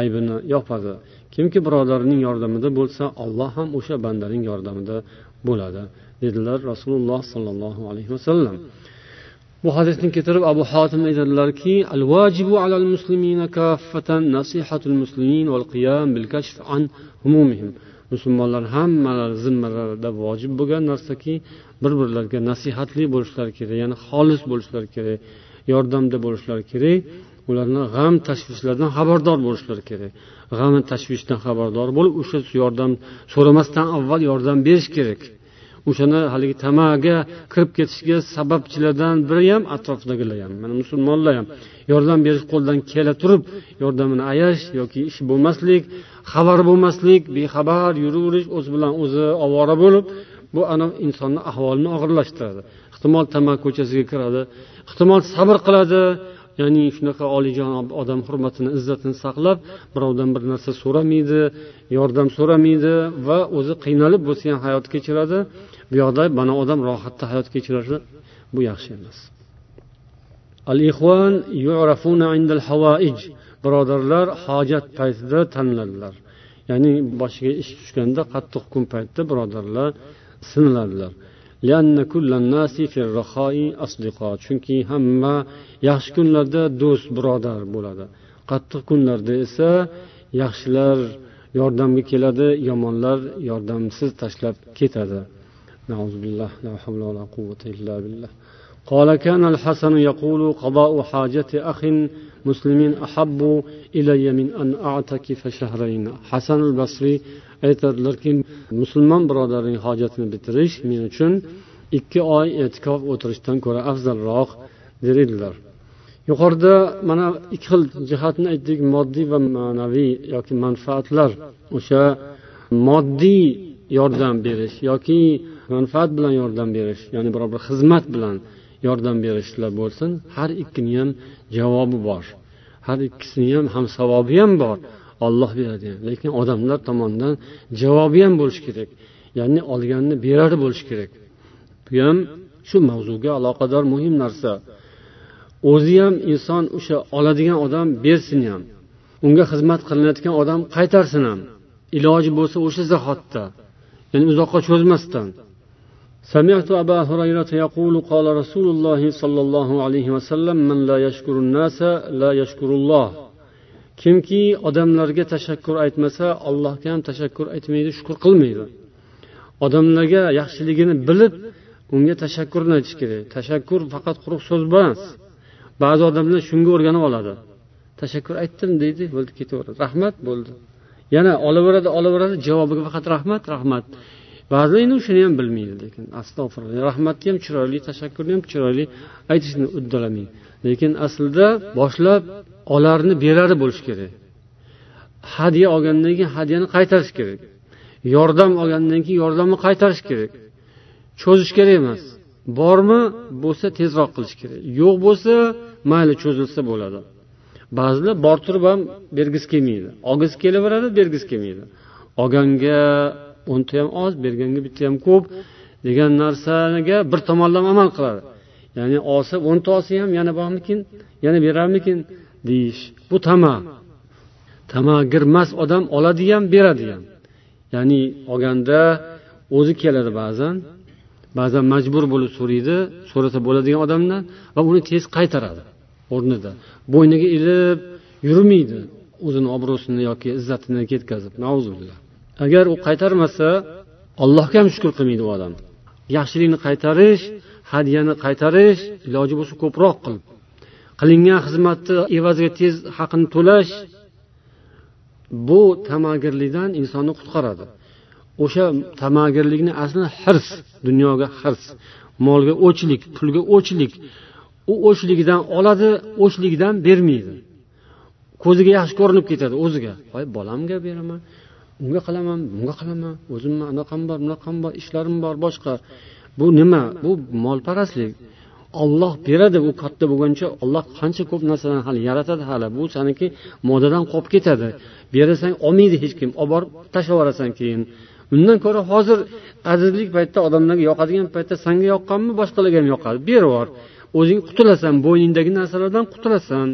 [SPEAKER 1] aybini yopadi. Kimki birodarining yordamida bo'lsa olloh ham o'sha bandaning yordamida bo'ladi. Dedilar rasululloh sollallohu alayhi vasallam bu hadisni keltirib abu hotim aytadilarki al vajibu alal muslimina kaffatan nasihatul muslimin val qiyam bil kashf an humumihim musulmonlar hammalari zimmalarida vojib bo'lgan narsaki bir birlariga nasihatli bo'lishlari kerak ya'ni xolis bo'lishlari kerak yordamda bo'lishlari kerak ularni g'am tashvishlardan xabardor bo'lishlari kerak. G'am tashvishdan xabardor bo'lib o'sha yordam so'ramasdan avval yordam berish kerak. O'shani haligi tamaga kirib ketishiga sababchilardan biri ham atrofdagilar ham. Mana musulmonlar ham yordam berish qo'ldan kela turib yordamini ayash yoki ish bo'lmaslik xabar bo'lmaslik bexabar yuraverish o'zi bilan o'zi ovora bo'lib bu ana insonni ahvolini og'irlashtiradi. Ehtimol tamaki ko'chasiga kiradi ehtimol sabr qiladi ya'ni shunaqa oliyjanob odam hurmatini izzatini saqlab birovdan bir narsa so'ramaydi yordam so'ramaydi va o'zi qiynalib bo'lsa ham hayot kechiradi. Bu yoqda mana odam rohatda hayot kechirishi bu yaxshi emas. Al yurafuna indal birodarlar hojat paytida taniladilar ya'ni boshiga ish tushganda qattiq kun paytida birodarlar siniladilar chunki hamma yaxshi kunlarda do'st birodar bo'ladi qattiq kunlarda esa yaxshilar yordamga keladi yomonlar yordamsiz tashlab ketadi قال كان الحسن يقول قضاء حاجة أخ مسلم أحب إلي من أن أعتكف شهرين حسن البصري aytadilarki musulmon birodarning hojatini bitirish men uchun ikki oy e'tikof o'tirishdan ko'ra afzalroq der edilar yuqorida mana ikki xil jihatni aytdik moddiy va ma'naviy yoki manfaatlar. O'sha moddiy yordam berish yoki manfaat bilan yordam berish ya'ni biror bir xizmat bilan yordam berishlar bo'lsin har ikkini ham javobi bor. Har ikkisini ham ham savobi ham bor. olloh beradi lekin odamlar tomonidan javobi ham bo'lishi kerak ya'ni olganni beradi bo'lishi kerak bu ham shu mavzuga aloqador muhim narsa o'zi ham inson o'sha oladigan odam bersin ham unga xizmat qilinayotgan odam qaytarsin ham iloji bo'lsa o'sha zahotda ya'ni uzoqqa cho'zmasdan سمعت أبا هريرة يقول قال رسول الله صلى الله عليه وسلم من لا يشكر الناس لا يشكر الله kimki odamlarga tashakkur aytmasa allohga ham tashakkur aytmaydi shukur qilmaydi. Odamlarga yaxshiligini bilib unga tashakkurni aytish kerak. Tashakkur faqat quruq so'z emas. Ba'zi odamlar shunga o'rganib oladi. Tashakkur aytdim deydi bo'ldi ketaveradi. Rahmat bo'ldi. Yana olaveradi olaveradi javobiga faqat rahmat rahmat. Ba'zilar endi shuni ham bilmaydi lekin astag'firulloh rahmatni ham chiroyli tashakkurni ham chiroyli aytishni uddalamaydi. Lekin aslida boshlab olarni berari bo'lishi kerak. Hadya olgandan keyin hadyani qaytarish kerak. Yordam olgandan keyin yordamni qaytarish kerak. Cho'zish kerak emas. Bormi bo'lsa tezroq qilish kerak. Yo'q bo'lsa mayli cho'zilsa bo'ladi. Ba'zilar bor turib ham bergisi kelmaydi. Olgisi kelaveradi bergisi kelmaydi. Olganga o'nta ham oz berganga bitta ham ko'p degan narsaga bir tomonlama amal qiladi. Ya'ni olsa o'nta olsa ham yana bormikin yana berarmikin deyish. Bu tama. Tamagirmas odam oladi ham beradi ham ya'ni olganda o'zi keladi ba'zan ba'zan majbur bo'lib so'raydi so'rasa bo'ladigan odamdan va uni tez qaytaradi o'rnida. Bo'yniga ilib yurmaydi o'zini obro'sini yoki izzatini ketkazib. Agar u qaytarmasa allohga ham shukur qilmaydi u odam. Yaxshilikni qaytarish hadyani qaytarish iloji bo'lsa ko'proq qil. Qilingan xizmatni evaziga tez haqini to'lash bu tamagirlikdan insonni qutqaradi. O'sha tamagirlikni asli hirs dunyoga hirs. Molga o'chlik pulga o'chlik. U o'chligidan oladi o'chligidan bermaydi. Ko'ziga yaxshi ko'rinib ketadi o'ziga. Voy bolamga beraman. Unga qilaman bunga qilaman o'zimni anaqam bor bunaqam bor ishlarim bor boshqa. Bu nima? Bu molparastlik. Olloh beradi u katta bo'lguncha olloh qancha ko'p narsalarni hali yaratadi hali. Bu saniki moddadan qolib ketadi. Berasang olmaydi hech kim. Olib borib tashlab yuborasan keyin. Undan ko'ra hozir azizlik paytda odamlarga yoqadigan paytda sanga yoqqanmi boshqalarga ham yoqadi. Berib yubor o'zing qutulasan bo'yningdagi narsalardan qutulasan.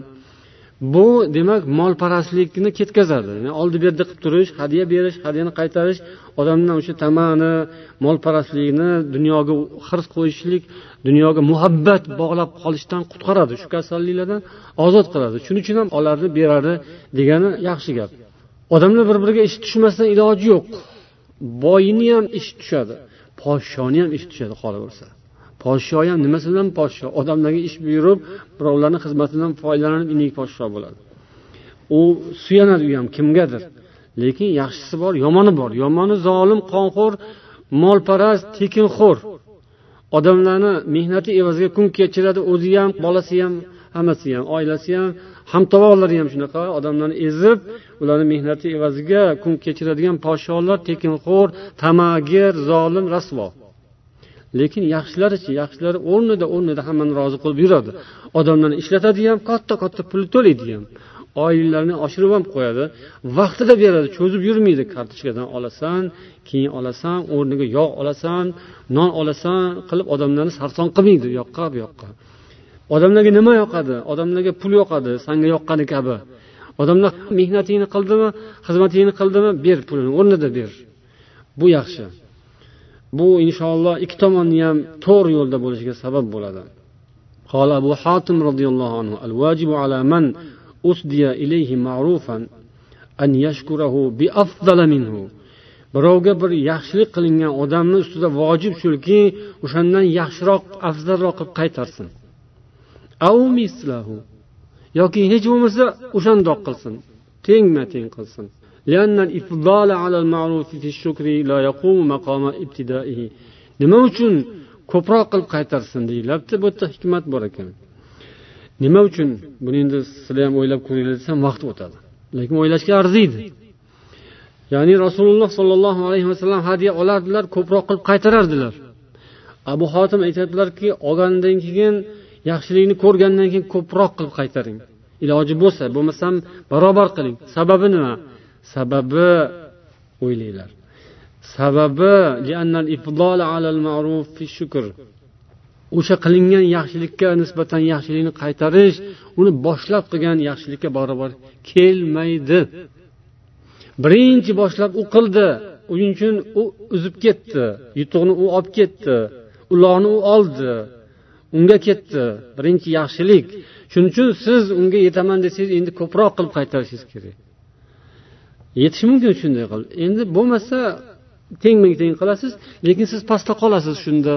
[SPEAKER 1] Bu demak molparastlikni ketkazadi. Yani oldi berdi qilib turish hadya berish hadyani qaytarish odamdan o'sha tamani molparastlikni dunyoga hirs qo'yishlik dunyoga muhabbat bog'lab qolishdan qutqaradi. Shu kasalliklardan ozod qiladi. Shuning uchun ham olardi beradi degani yaxshi gap. Odamlar bir biriga ish tushmasdan iloji yo'q. Boyini ham ish tushadi podshoni ham ish tushadi xola podsho ham nimasi bilan podsho? Odamlarga ish buyurib birovlarni xizmatidan foydalanib inik podsho bo'ladi. U suyanadi u ham kimgadir. Lekin yaxshisi bor yomoni bor. Yomoni zolim qonxo'r molparast tekinxo'r. Odamlarni mehnati evaziga kun kechiradi o'zi ham bolasi ham hammasi ham oilasi ham hamtovoqlari ham shunaqa. Odamlarni ezib ularni mehnati evaziga kun kechiradigan podsholar tekinxo'r tamagir zolim rasvo. Lekin yaxshilarichi yaxshilari o'rnida o'rnida hammani rozi qilib yuradi. Odamlarni ishlatadi ham katta katta pul to'laydi ham. Oyliklarni oshirib ham qo'yadi. Vaqtida beradi cho'zib yurmaydi. Kartochkadan olasan keyin olasan o'rniga yog' olasan non olasan qilib odamlarni sarson qilmaydi. U yoqqa bu yoqqa. Odamlarga nima yoqadi? Odamlarga pul yoqadi sanga yoqqani kabi. Odamlar mehnatingni qildimi xizmatingni qildimi? Ber pulini o'rnida ber. Bu yaxshi. bu inshaalloh ikki tomonni ham to'g'ri yo'lda bo'lishiga sabab bo'ladi قال أبو حاتم رضي الله عنه الواجب على من أسدي إليه معروفا أن يشكره بأفضل منه birovga bir yaxshilik qilingan odamni ustida vojib shuki o'shandan yaxshiroq afzalroq qilib qaytarsin yoki hech bo'lmasa o'shandoq qilsin tengma teng qilsin Nima uchun ko'proq qilib qaytarsin deyilyapti bu yerda hikmat bor ekan. Nima uchun? Buni endi sizlar ham o'ylab ko'ringlar desam vaqt o'tadi. Lekin o'ylashga arziydi. Ya'ni rasululloh sollallohu alayhi vasallam hadya olardilar ko'proq qilib qaytarardilar. Abu hotim aytyaptilarki olgandan keyin yaxshilikni ko'rgandan keyin ko'proq qilib qaytaring. Iloji bo'lsa bo'lmasam barobar qiling. Sababi nima? Sababi o'ylanglar sababi o'sha qilingan yaxshilikka nisbatan yaxshilikni qaytarish uni boshlab qilgan yaxshilikka barobar kelmaydi. Birinchi boshlab u qildi uning uchun u uzib ketdi yutuqni u olib ketdi ulog'ni u oldi unga ketdi. Birinchi yaxshilik. Shuning uchun siz unga yetaman desangiz endi ko'proq qilib qaytarishingiz kerak. Yetishi mumkin shunday qilib endi bo'lmasa tengma teng qilasiz lekin siz pastda qolasiz shunda.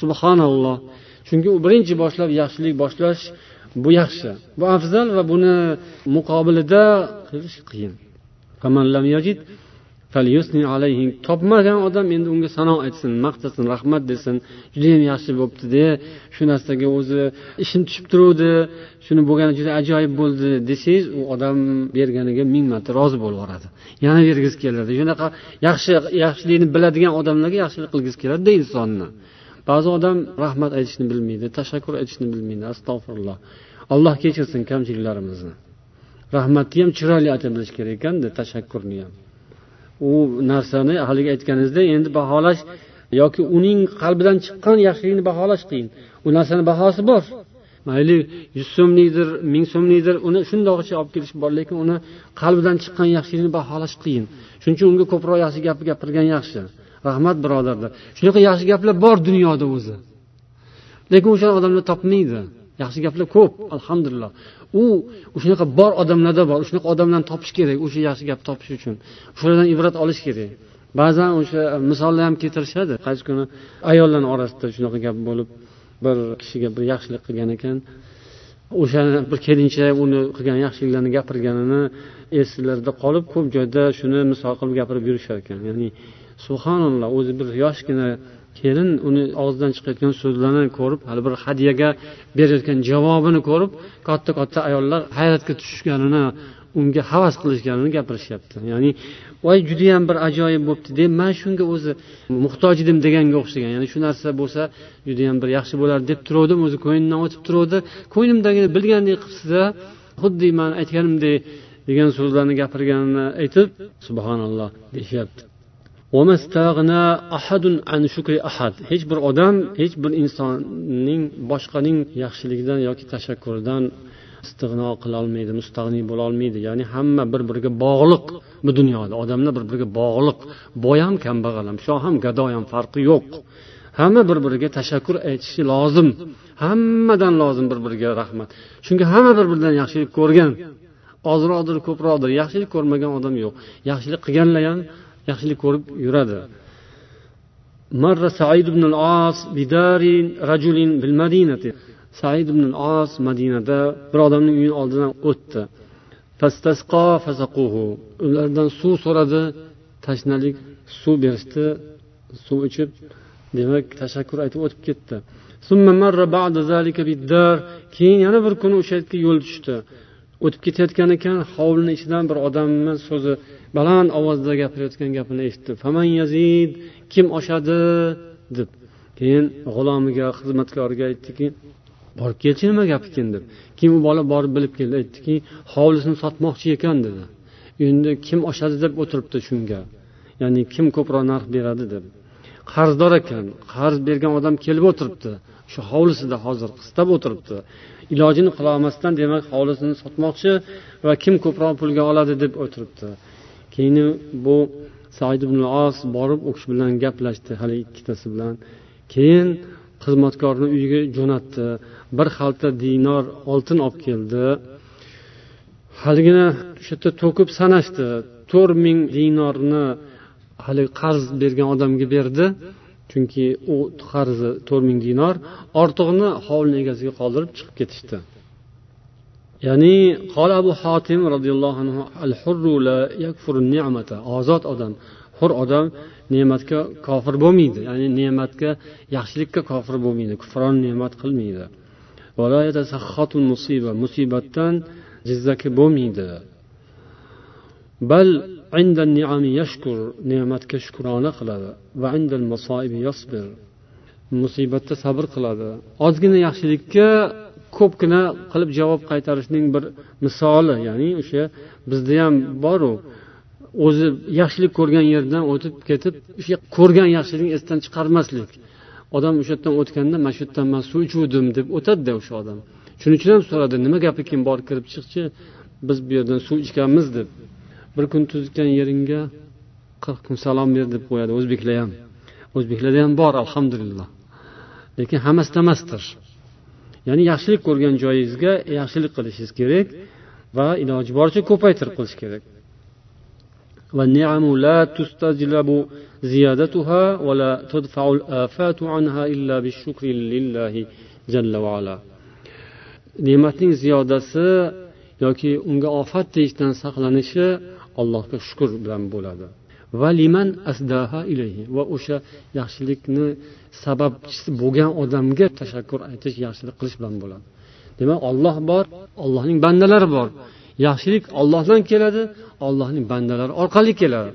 [SPEAKER 1] Subhanalloh. Chunki u birinchi boshlab yaxshilik boshlash bu yaxshi. Bu afzal va buni muqobilida qilish qiyin. Topmagan odam endi unga sano aytsin maqtasin rahmat desin judayam yaxshi bo'libdi de shu narsaga o'zi ishim tushib turuvdi shuni bo'lgani juda ajoyib bo'ldi desangiz u odam berganiga ming marta rozi bo'lib yuboradi yana bergisi keladi shunaqa yaxshi yaxshilikni biladigan odamlarga yaxshilik qilgisi keladida insonni ba'zi odam rahmat aytishni bilmaydi tashakkur aytishni bilmaydi astag'firulloh alloh kechirsin kamchiliklarimizni rahmatni ham chiroyli ayta bilish kerak ekanda tashakkurni ham u narsani haligi aytganingizda endi baholash yoki uning qalbidan chiqqan yaxshilikni baholash qiyin. U narsani bahosi bor. Mayli yuz so'mlikdir ming so'mlikdir uni shundoqcha olib kelish bor lekin uni qalbidan chiqqan yaxshilikni baholash qiyin. Shuning uchun unga ko'proq yaxshi gap gapirgan yaxshi. Rahmat birodarlar. Shunaqa yaxshi gaplar bor dunyoda o'zi. Lekin o'sha odamlar topmaydi. Yaxshi gaplar ko'p alhamdulillah. U shunaqa bor odamlarda bor shunaqa odamlarni topish kerak o'sha yaxshi gap topish uchun. Shulardan ibrat olish kerak. Ba'zan o'sha misollar ham keltirishadi. Qaysi kuni ayollarni orasida shunaqa gap bo'lib bir kishiga bir yaxshilik qilgan ekan o'sha bir kelinchak uni qilgan yaxshiliklarni gapirganini eslarida qolib ko'p joyda shuni misol qilib gapirib yurishar ekan. Ya'ni subhanalloh o'zi bir yoshgina kelin uni og'zidan chiqayotgan so'zlarni ko'rib hali bir hadyaga berayotgan javobini ko'rib katta katta ayollar hayratga tushishganini unga havas qilishganini gapirishyapti. Ya'ni voy judayam bir ajoyib bo'libdi deb man shunga o'zi muhtoj edim deganga o'xshagan. Ya'ni shu narsa bo'lsa judayam bir yaxshi bo'lardi deb turuvdim o'zi ko'nglimdan o'tib turuvdi ko'nglimdagini bilgandek qilibsizda xuddi man aytganimdek degan so'zlarni gapirganini aytib subhanalloh deyishyapti. Hech bir odam hech bir insonning boshqaning yaxshiligidan yoki tashakkuridan istig'no qilolmaydi mustag'niy bo'lolmaydi. Ya'ni hamma bir biriga bog'liq bu dunyoda. Odamlar bir biriga bog'liq. Boy ham kambag'al ham. Shoh ham gado ham farqi yo'q. Hamma bir biriga tashakkur aytishi lozim. Hammadan lozim bir biriga rahmat. Chunki hamma bir biridan yaxshilik ko'rgan ozroqdir ko'proqdir yaxshilik ko'rmagan odam yo'q. Yaxshilik qilganlar ham yaxshilik ko'rib yuradi مر سعيد بن العاص بدار رجل بالمدينة said ibn os madinada bir odamning uyini oldidan o'tdi ulardan suv so'radi tashnalik suv berishdi suv ichib demak tashakkur aytib o'tib ketdi keyin yana bir kuni o'sha yerga yo'l tushdi O'tib ketayotgan ekan hovlini ichidan bir odamni so'zi baland ovozda gapirayotgan gapini eshitdi. Faman yazid kim oshadi? deb. Keyin g'ulomiga xizmatkoriga aytdiki borib kelchi nima gap ekan? deb. Keyin u bola borib bilib keldi? aytdiki hovlisini sotmoqchi ekan dedi. Endi kim oshadi? deb o'tiribdi shunga. Ya'ni kim ko'proq narx beradi? deb. Qarzdor ekan qarz bergan odam kelib o'tiribdi. Shu hovlisida hozir qistab o'tiribdi. Ilojini qilolmasdan demak hovlisini sotmoqchi va kim ko'proq pulga oladi deb o'tiribdi. Keyin bu said ibn os borib u kishi bilan gaplashdi hali ikkitasi bilan. Keyin xizmatkorni uyiga jo'natdi. Bir xalta dinor oltin olib keldi. Haligini o'sha yerda to'kib sanashdi. To'rt ming dinorni haligi qarz bergan odamga berdi. Chunki u qarzi to'rt ming dinor ortig'ini hovlini egasiga qoldirib chiqib ketishdi. Ya'ni qol abu hotim roziyallohu anhu al ozod odam hur odam ne'matga kofir bo'lmaydi. Ya'ni ne'matga yaxshilikka kofir bo'lmaydi kufron ne'mat qilmaydi. Musibatdan jizzaki bo'lmaydi. Bal ne'matga shukrona qiladi va musibatda sabr qiladi ozgina yaxshilikka ko'pgina qilib javob qaytarishning bir misoli ya'ni o'sha bizda ham boru. O'zi yaxshilik ko'rgan yerdan o'tib ketib o'sha ko'rgan yaxshilikni esdan chiqarmaslik. Odam o'sha yerdan o'tganda mana shu yerdan man suv ichuvdim deb o'tadida o'sha odam. Shuning uchun ham so'radi nima gap ekan borib kirib chiqchi? Biz bu yerdan suv ichganmiz deb. bir kun tuzgan yeringga qirq kun salom ber deb qo'yadi o'zbeklar ham o'zbeklarda ham bor alhamdulillah lekin hammasida emasdir ya'ni yaxshilik ko'rgan joyingizga yaxshilik qilishingiz kerak va iloji boricha ko'paytirib qilish kerak والنعم لا تستجلب زيادتها ولا تدفع الآفات عنها إلا بالشكر لله جل وعلا ne'matning ziyodasi yoki unga ofat deyishdan saqlanishi allohga shukur bilan bo'ladi. Va liman asdaha ilayhi. Va o'sha yaxshilikni sababchisi bo'lgan odamga tashakkur aytish yaxshilik qilish bilan bo'ladi. Demak olloh bor ollohning bandalari bor. Yaxshilik ollohdan keladi ollohning bandalari orqali keladi.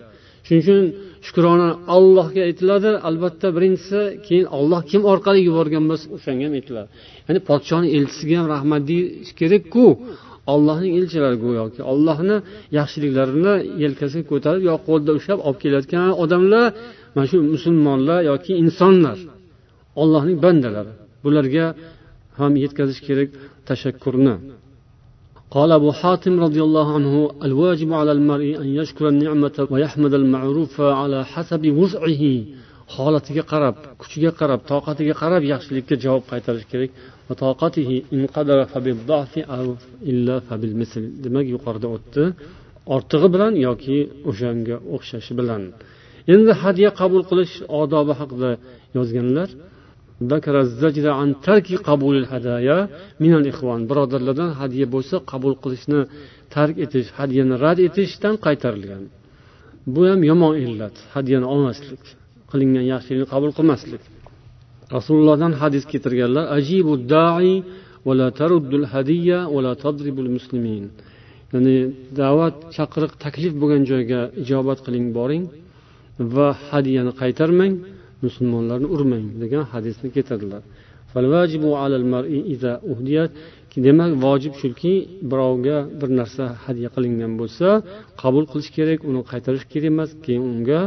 [SPEAKER 1] Shuning uchun shukrona allohga aytiladi. Albatta birinchisi keyin olloh kim orqali yuborgan bo'lsa o'shanga ham aytiladi. Ya'ni podshoni elchisiga ham rahmat deyish kerakku. ollohning elchilari go'yoki ollohni yaxshiliklarini yelkasiga ko'tarib yo qo'lda ushlab olib kelayotgan odamlar mana shu musulmonlar yoki insonlar ollohning bandalari bularga ham yetkazish kerak tashakkurni قال أبو حاتم رضي الله عنه الواجب على المرء أن يشكر النعمة ويحمد المعروف على حسب وسعه holatiga qarab kuchiga qarab toqatiga qarab yaxshilikka javob qaytarish kerak. Demak yuqorida o'tdi. Ortig'i bilan yoki o'shanga o'xshashi bilan. Endi hadya qabul qilish odobi haqida yozganlar birodarlardan hadya bo'lsa qabul qilishni tark etish hadyani rad etishdan qaytarilgan. Bu ham yomon illat hadyani olmaslik. Qilingan yaxshilikni qabul qilmaslik. Rasulullohdan hadis keltirganlar ajibu dai ya'ni da'vat chaqiriq taklif bo'lgan joyga ijobat qiling boring va hadyani qaytarmang musulmonlarni urmang degan hadisni keltirdilar. Demak vojib shuki birovga bir narsa hadya qilingan bo'lsa qabul qilish kerak uni qaytarish kerak emas keyin unga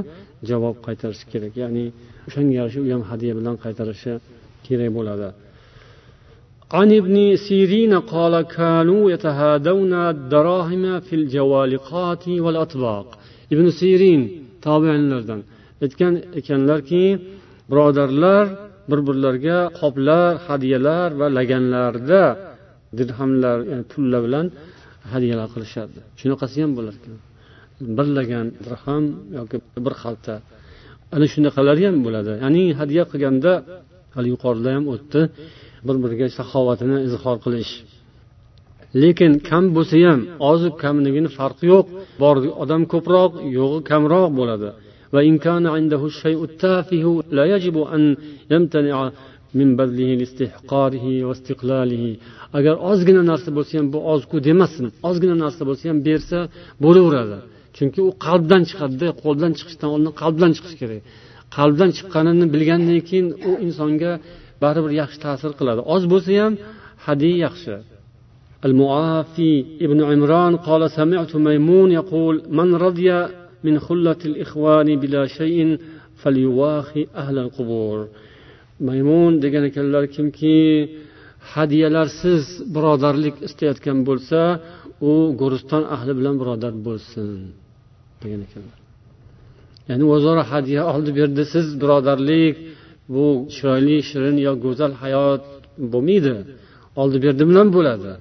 [SPEAKER 1] javob qaytarish kerak ya'ni o'shanga yarasha u ham hadya bilan qaytarishi kerak bo'ladi عن ابن سيرين قال كانوا يتهادون الدراهم في الجوالقات والأطباق ابن سيرين tobiinlardan aytgan ekanlarki birodarlar bir birlariga qoplar hadyalar va laganlarda dirhamlar yani pullar bilan hadyalar qilishardi shunaqasi ham bo'lar ekan bir lagan dirham yoki bir xalta. Ana shunaqalari ham bo'ladi. Ya'ni hadya qilganda hali yuqorida ham o'tdi. Bir biriga saxovatini izhor qilish. Lekin kam bo'lsa ham ozu kamligini farqi yo'q. Bor odam ko'proq yo'g'i kamroq bo'ladi. Agar ozgina narsa bo'lsa ham bu ozku demasin. Ozgina narsa bo'lsa ham bersa bo'laveradi. chunki u qalbdan chiqadida qo'ldan chiqishdan oldin qalbdan chiqishi kerak qalbdan chiqqanini bilgandan keyin u insonga baribir yaxshi ta'sir qiladi oz bo'lsa ham hadya yaxshi المعافي ابن عمران قال سمعت ميمون يقول من رضي من خلة الإخوان بلا شيء فليواخي أهل القبور maymun degan ekanlar kimki hadyalarsiz birodarlik istayotgan bo'lsa u go'riston ahli bilan birodar bo'lsin degan ekanlar ya'ni o'zaro hadya oldi berdi siz birodarlik bu chiroyli shirin yo go'zal hayot bo'lmaydi oldi berdi bilan bo'ladi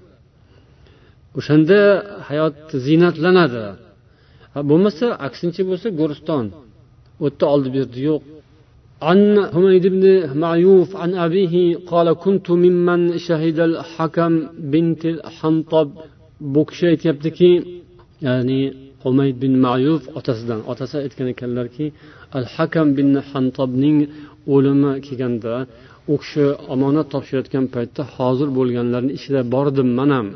[SPEAKER 1] o'shanda hayot ziynatlanadi bo'lmasa aksincha bo'lsa go'riston u yerda oldi berdi yo'q عن حميد بن معيوف عن أبيه قال كنت ممن شهد الحكم بنت الحنطب bu kishi aytyaptiki ya'ni humayd bin mayuf otasidan. Otasi aytgan ekanlarki al hakam bin hantobning o'limi kelganda u kishi omonat topshirayotgan paytda hozir bo'lganlarni ichida bordim man ham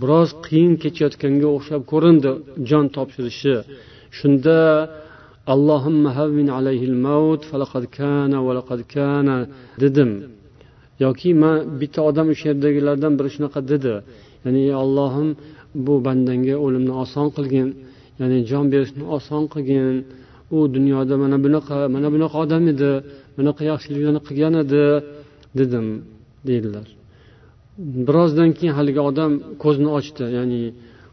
[SPEAKER 1] biroz qiyin kechayotganga o'xshab ko'rindi jon topshirishi. Shunda allohimma havvin alayhil maut falaqad kana valaqad kana dedim. Yoki man bitta odam o'sha yerdagilardan biri shunaqa dedi. Ya'ni allohim bu bandangga o'limni oson qilgin ya'ni jon berishni oson qilgin. U dunyoda mana bunaqa mana bunaqa odam edi bunaqa yaxshiliklarni qilgan edi dedim deydilar. Birozdan keyin haligi odam ko'zini ochdi ya'ni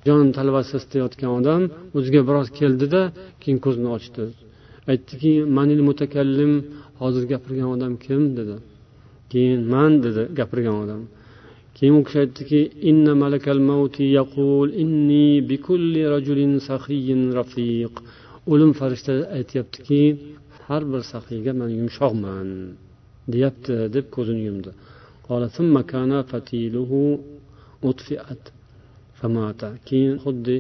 [SPEAKER 1] jon talvasi istayotgan odam o'ziga biroz keldida keyin ko'zini ochdi. Aytdiki manil mutakallim hozir gapirgan odam kim? dedi. Keyin man dedi gapirgan odam. Keyin u kishi aytdiki inna malakal yaqul inni bikulli rajulin sahiyin rafiq. O'lim farishtasi aytyaptiki har bir saxiyga man yumshoqman deyapti deb ko'zini yumdi. Keyin xuddi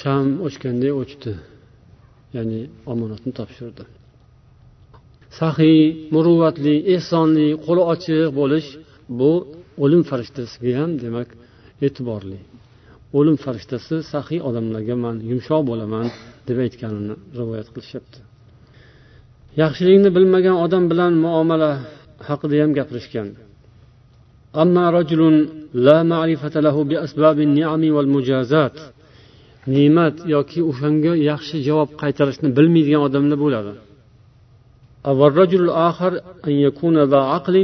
[SPEAKER 1] sham o'chganday o'chdi. Ya'ni omonatni topshirdi. Saxiy muruvvatli ehsonli qo'li ochiq bo'lish bu o'lim farishtasiga ham demak e'tiborli o'lim farishtasi saxiy odamlarga man yumshoq bo'laman deb aytganini rivoyat qilishyapti yaxshilikni bilmagan odam bilan muomala haqida ham gapirishgan أما رجل لا معرفة له بأسباب النعم والمجازات ne'mat yoki o'shanga yaxshi javob qaytarishni bilmaydigan odamlar bo'ladi والرجل الآخر أن يكون ذا عقل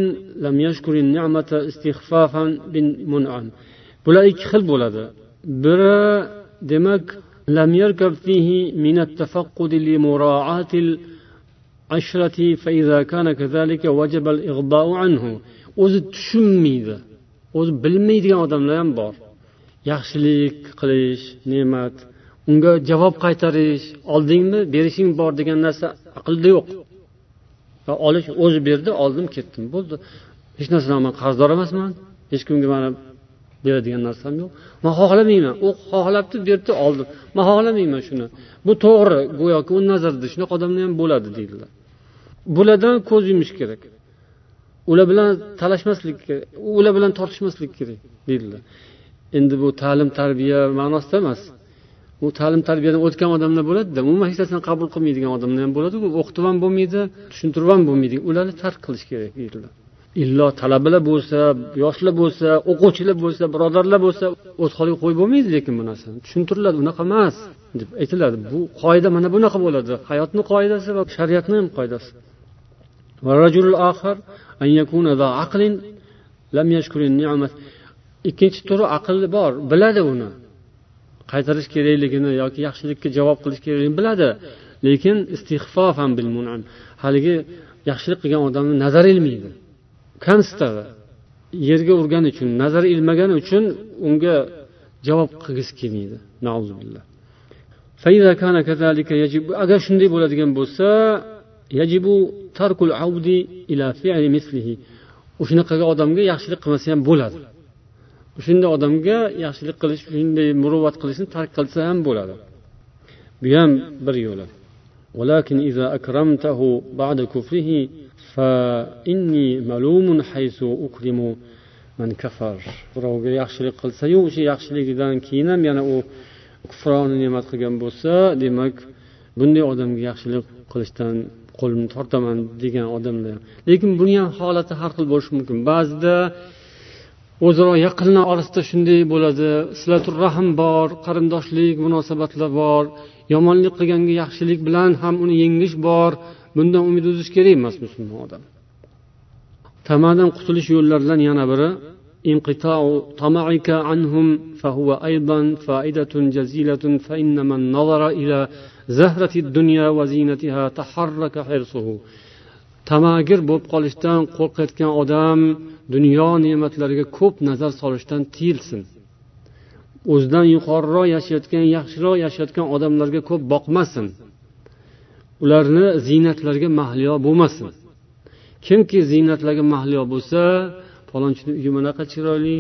[SPEAKER 1] لم يشكر النعمة استخفافا بالمنعم bular ikki xil bo'ladi biri demak لم يركب فيه من التفقد لمراعاة عشرتي فإذا كان كذلك وجب الإغضاء عنه o'zi tushunmaydi o'zi bilmaydigan odamlar ham bor yaxshilik qilish ne'mat unga javob qaytarish oldingmi berishing bor degan narsa aqlda yo'q Olish o'zi berdi oldim ketdim. Bo'ldi. Hech narsadan man qarzdor emasman. Hech kimga mana beradigan narsam yo'q. Man xohlamayman. U xohlabdi berdi oldim. Man xohlamayman shuni. Bu to'g'ri go'yoki uni nazarda shunaqa odamlar ham bo'ladi deydilar. Bulardan ko'z yumish kerak. Ular bilan talashmaslik kerak. Ular bilan tortishmaslik kerak deydilar. Endi bu ta'lim tarbiya ma'nosida emas. U ta'lim tarbiyadan o'tgan odamlar bo'ladida umuman hech narsani qabul qilmaydigan odamlar ham bo'ladi o'qitib ham bo'lmaydi tushuntirib ham bo'lmaydi ularni tark qilish kerak deydilar illo talabalar bo'lsa yoshlar bo'lsa o'quvchilar bo'lsa birodarlar bo'lsa o'z holiga qo'yib bo'lmaydi lekin bu narsani. Tushuntiriladi unaqa emas deb aytiladi. Bu qoida mana bunaqa bo'ladi. Hayotni qoidasi va shariatni ham qoidasi. Ikkinchi turi aqli bor biladi uni. Qaytarish kerakligini yoki yaxshilikka javob qilish kerakligini biladi. Lekin istihfofan bil haligi yaxshilik qilgan odamni nazar ilmaydi. Kamsitadi yerga urgani uchun nazar ilmagani uchun unga javob qilgisi kelmaydi. Agar shunday bo'ladigan bo'lsa yajibu tarkul ila fi'li mislihi. Shunaqaga odamga yaxshilik qilmasa ham bo'ladi. shunday odamga yaxshilik qilish shunday muruvvat qilishni tark qilsa ham bo'ladi bu ham bir yo'li ولكن إذا أكرمته بعد كفره فإني ملوم حيث أكرم من كفر birovga yaxshilik qilsayu o'sha yaxshiligidan keyin ham yana u kufroni ne'mat qilgan bo'lsa demak bunday odamga yaxshilik qilishdan qo'limni tortaman degan odamlar lekin buni ham holati har xil bo'lishi mumkin ba'zida o'zaro yaqinlar orasida shunday bo'ladi silatur rahm bor qarindoshlik munosabatlar bor yomonlik qilganga yaxshilik bilan ham uni yengish bor bundan umid uzish kerak emas musulmon odam tamadan qutulish yo'llaridan yana biri انقطاع طمعك عنهم فهو أيضا فائدة جزيلة فإن من نظر إلى زهرة الدنيا وزينتها تحرك حرصه tamagir bo'lib qolishdan qo'rqayotgan odam dunyo ne'matlariga ko'p nazar solishdan tiyilsin. O'zidan yuqoriroq yashayotgan yaxshiroq yashayotgan odamlarga ko'p boqmasin. Ularni ziynatlariga mahliyo bo'lmasin. Kimki ziynatlarga mahliyo bo'lsa falonchini uyi bunaqa chiroyli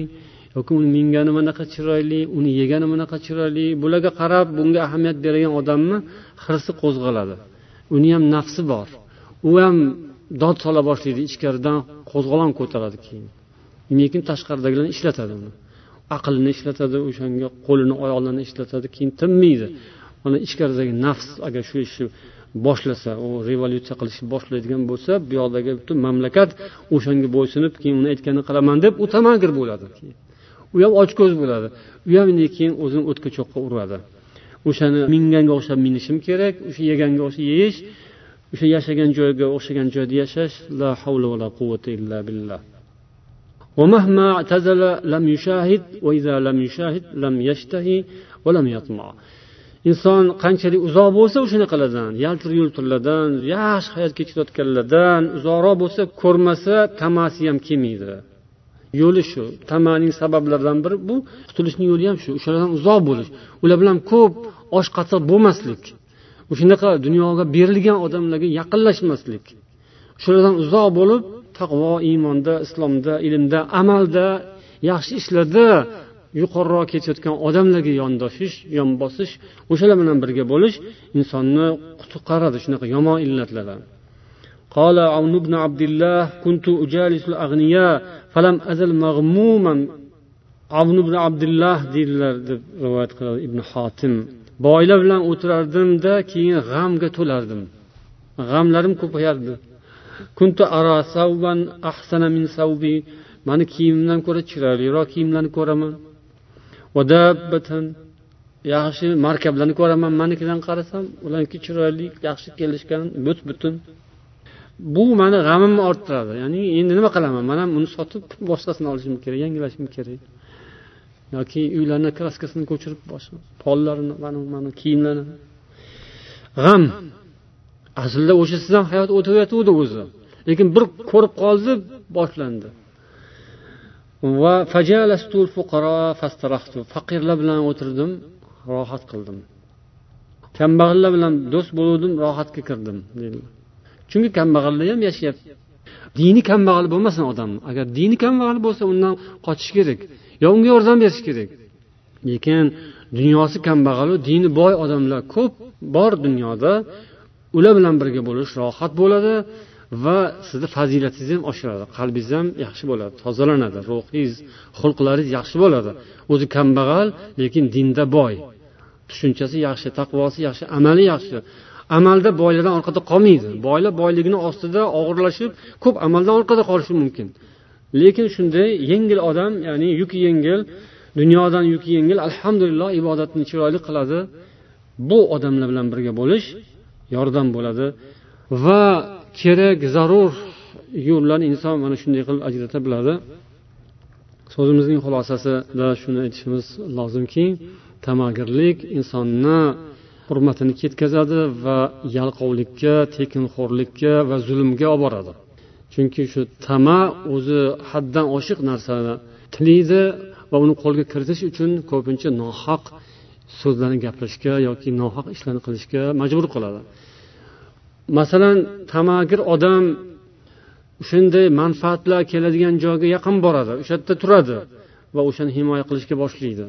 [SPEAKER 1] yoki uni mingani bunaqa chiroyli uni yegani bunaqa chiroyli bularga qarab bunga ahamiyat beradigan odamni hirsi qo'zg'aladi. Uni ham nafsi bor. U ham dod sola boshlaydi ichkaridan qo'zg'olon ko'taradi keyin. Lekin tashqaridagilar ishlatadi uni. Aqlini ishlatadi o'shanga qo'lini oyoqlarini ishlatadi keyin tinmaydi. Mana ichkaridagi nafs agar shu ishni boshlasa u revolyutsiya qilishni boshlaydigan bo'lsa bu yoqdagi butun mamlakat o'shanga bo'ysunib keyin uni aytganini qilaman deb u tamagir bo'ladi u ham ochko'z bo'ladi. U ham keyin o'zini o'tga cho'qqa uradi. O'shani minganga o'xshab minishim kerak o'sha yeganga o'xshab yeyish o'sha yashagan joyga o'xshagan joyda yashash la havla va la quvvata illa billah ومهما اعتزل لم يشاهد وإذا لم يشاهد لم يشتهي ولم يطمع inson qanchalik uzoq bo'lsa o'shanaqalardan yaltir yultirlardan yaxshi hayot kechirayotganlardan uzoqroq bo'lsa ko'rmasa tamasi ham kelmaydi yo'li shu tamaning sabablaridan biri bu qutulishning yo'li ham shu o'shalardan uzoq bo'lish ular bilan ko'p osh qatiq bo'lmaslik o'shanaqa dunyoga berilgan odamlarga yaqinlashmaslik shulardan uzoq bo'lib taqvo iymonda islomda ilmda amalda yaxshi ishlarda yuqoriroq ketayotgan odamlarga yondoshish yon bosish o'shalar bilan birga bo'lish insonni qutqaradi shunaqa yomon illatlardan قال عون بن عبد الله كنت أجالس الأغنياء فلم أزل مغموما عون بن عبد الله deydilar deb rivoyat qiladi ibn hotim boylar bilan o'tirardimda keyin g'amga to'lardim. G'amlarim ko'payardi. Ahsana min savbi. Mani kiyimimdan ko'ra chiroyliroq kiyimlarni ko'raman. Yaxshi markablarni ko'raman. Manikidan qarasam ularniki chiroyli yaxshi kelishgan but butun bu mani g'amimni orttiradi. Ya'ni endi nima qilaman? Man ham uni sotib boshqasini olishim kerak yangilashim kerak. Yoki uylarni kraskasini ko'chirib boshqa pollarini mana mana kiyimlarni. G'am. Aslida o'sha ham hayot o'tayotgandi o'zi. Lekin bir ko'rib qoldi boshlandi. Va faqirlar bilan o'tirdim rohat qildim. Kambag'allar bilan do'st bo'luvdim rohatga kirdim chunki kambag'allar ham yashayapti. Dini kambag'al bo'lmasin odam. Agar dini kambag'al bo'lsa undan qochish kerak. Yo unga yordam berish kerak. Lekin dunyosi kambag'alu dini boy odamlar ko'p bor dunyoda. Ular bilan birga bo'lish rohat bo'ladi va sizni fazilatingiz ham oshiradi qalbingiz ham yaxshi bo'ladi tozalanadi ruhingiz xulqlaringiz yaxshi bo'ladi. O'zi kambag'al lekin dinda boy. Tushunchasi yaxshi taqvosi yaxshi amali yaxshi. Amalda boylardan orqada qolmaydi. Boylar boyligini ostida og'irlashib ko'p amaldan orqada qolishi mumkin. Lekin shunday yengil odam ya'ni yuki yengil dunyodan yuki yengil alhamdulillah ibodatni chiroyli qiladi. Bu odamlar bilan birga bo'lish yordam bo'ladi. Va kerak zarur yo'llarni inson mana shunday qilib ajrata biladi. So'zimizning xulosasida shuni aytishimiz lozimki tamagirlik insonni hurmatini ketkazadi va yalqovlikka tekinxo'rlikka va zulmga olib boradi. Chunki shu tama o'zi haddan oshiq narsani tilaydi va uni qo'lga kiritish uchun ko'pincha nohaq so'zlarni gapirishga yoki nohaq ishlarni qilishga majbur qiladi masalan tamagir odam shunday manfaatlar keladigan joyga yaqin boradi o'sha yerda turadi va o'shani himoya qilishga boshlaydi.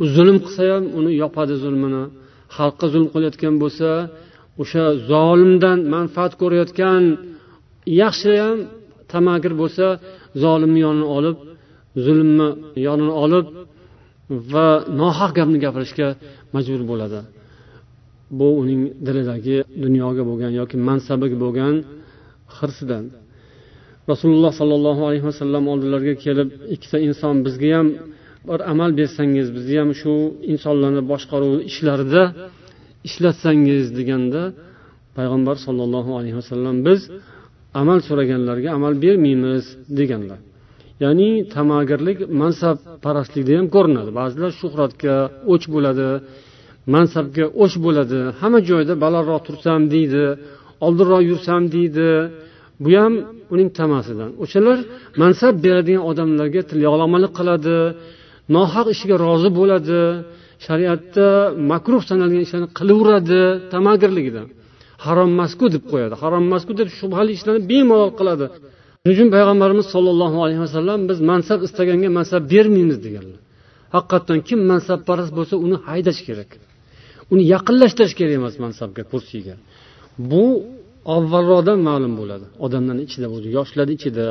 [SPEAKER 1] U zulm qilsa ham uni yopadi zulmini. Xalqqa zulm qilayotgan bo'lsa o'sha zolimdan manfaat ko'rayotgan yaxshi ham tamagir bo'lsa zolimni yonini olib zulmni yonini olib va nohaq gapni gapirishga majbur bo'ladi. Bu uning dilidagi dunyoga bo'lgan yoki mansabiga bo'lgan hirsidan. Rasululloh sollallohu alayhi vasallam oldilariga kelib ikkita inson bizga ham bir amal bersangiz bizni ham shu insonlarni boshqaruv ishlarida ishlatsangiz deganda payg'ambar sollallohu alayhi vasallam biz amal so'raganlarga amal bermaymiz deganlar. Ya'ni tamagirlik mansabparastlikda ham ko'rinadi. Ba'zilar shuhratga o'ch bo'ladi mansabga o'ch bo'ladi. Hamma joyda balandroq tursam deydi oldinroq yursam deydi. Bu ham uning tamasidan. O'shalar mansab beradigan odamlarga tilyog'lamalik qiladi nohaq ishiga rozi bo'ladi shariatda makruh sanalgan ishlarni qilaveradi tamagirligidan harom emasku deb qo'yadi. Harom emasku deb shubhali ishlarni bemalol qiladi. Shuning uchun payg'ambarimiz sollallohu alayhi vasallam biz mansab istaganga mansab bermaymiz deganlar. Haqiqatdan kim mansabparast bo'lsa uni haydash kerak. Uni yaqinlashtirish kerak emas mansabga kursiga. Bu avvalroqdan ma'lum bo'ladi. Odamlarni ichida o'zi yoshlarni ichida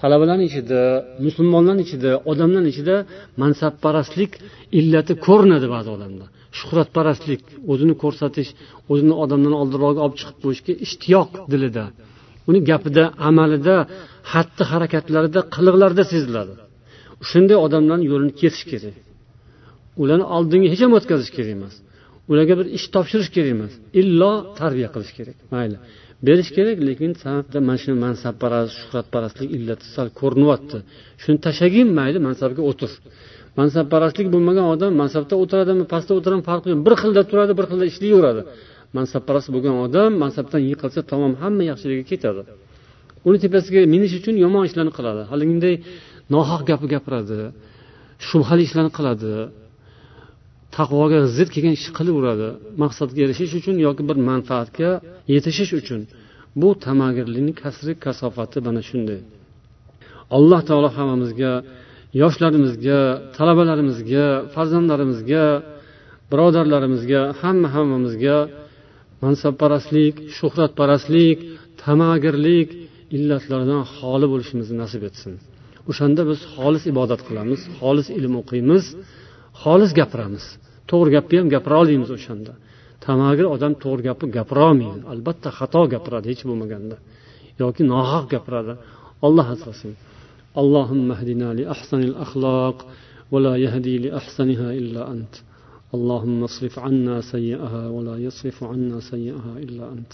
[SPEAKER 1] talabalarni ichida musulmonlarni ichida odamlarni ichida mansabparastlik illati ko'rinadi ba'zi odamda shuhratparastlik o'zini ko'rsatish o'zini odamlarni oldinroqga olib chiqib qo'yishga ishtiyoq dilida. Uni gapida amalida xatti harakatlarida qiliqlarida seziladi. Shunday odamlarni yo'lini kesish kerak. Ularni oldinga hech ham o'tkazish kerak emas. Ularga bir ish topshirish kerak emas. Illo tarbiya qilish kerak. Mayli. Berish kerak lekin sanatda mana shu mansabparast shuhratparastlik illati sal ko'rinyapti. Shuni tashlagin mayli mansabga o'tir. Mansabparastlik bo'lmagan odam mansabda o'tiradimi pastda o'tiradimi farqi yo'q. Bir xilda turadi bir xilda ishlayveradi. Mansabparast bo'lgan odam mansabdan yiqilsa tamom hamma yaxshiligi ketadi. Uni tepasiga minish uchun yomon ishlarni qiladi. Haliginday nohaq gapni gapiradi shubhali ishlarni qiladi. Taqvoga zid kelgan ishni qilaveradi. Maqsadga erishish uchun yoki bir manfaatga yetishish uchun. Bu tamagirlikni kasri kasofati mana shunday. Alloh taolo hammamizga yoshlarimizga talabalarimizga farzandlarimizga birodarlarimizga hamma hammamizga mansabparastlik shuhratparastlik tamagirlik illatlardan xoli bo'lishimizni nasib etsin. O'shanda biz xolis ibodat qilamiz xolis ilm o'qiymiz xolis gapiramiz. To'g'ri gapni ham gapira olmaymiz o'shanda. Tamagir odam to'g'ri gapni gapirolmaydi. Albatta xato gapiradi hech bo'lmaganda. Yoki nohaq gapiradi. Olloh asrasin اللهم اهدنا لأحسن الأخلاق ولا يهدي لأحسنها إلا أنت اللهم اصرف عنا سيئها ولا يصرف عنا سيئها إلا أنت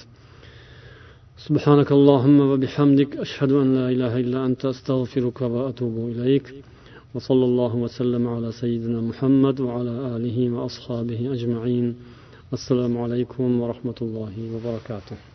[SPEAKER 1] سبحانك اللهم وبحمدك أشهد أن لا إله إلا أنت أستغفرك وأتوب إليك وصلى الله وسلم على سيدنا محمد وعلى آله وأصحابه أجمعين. السلام عليكم ورحمة الله وبركاته.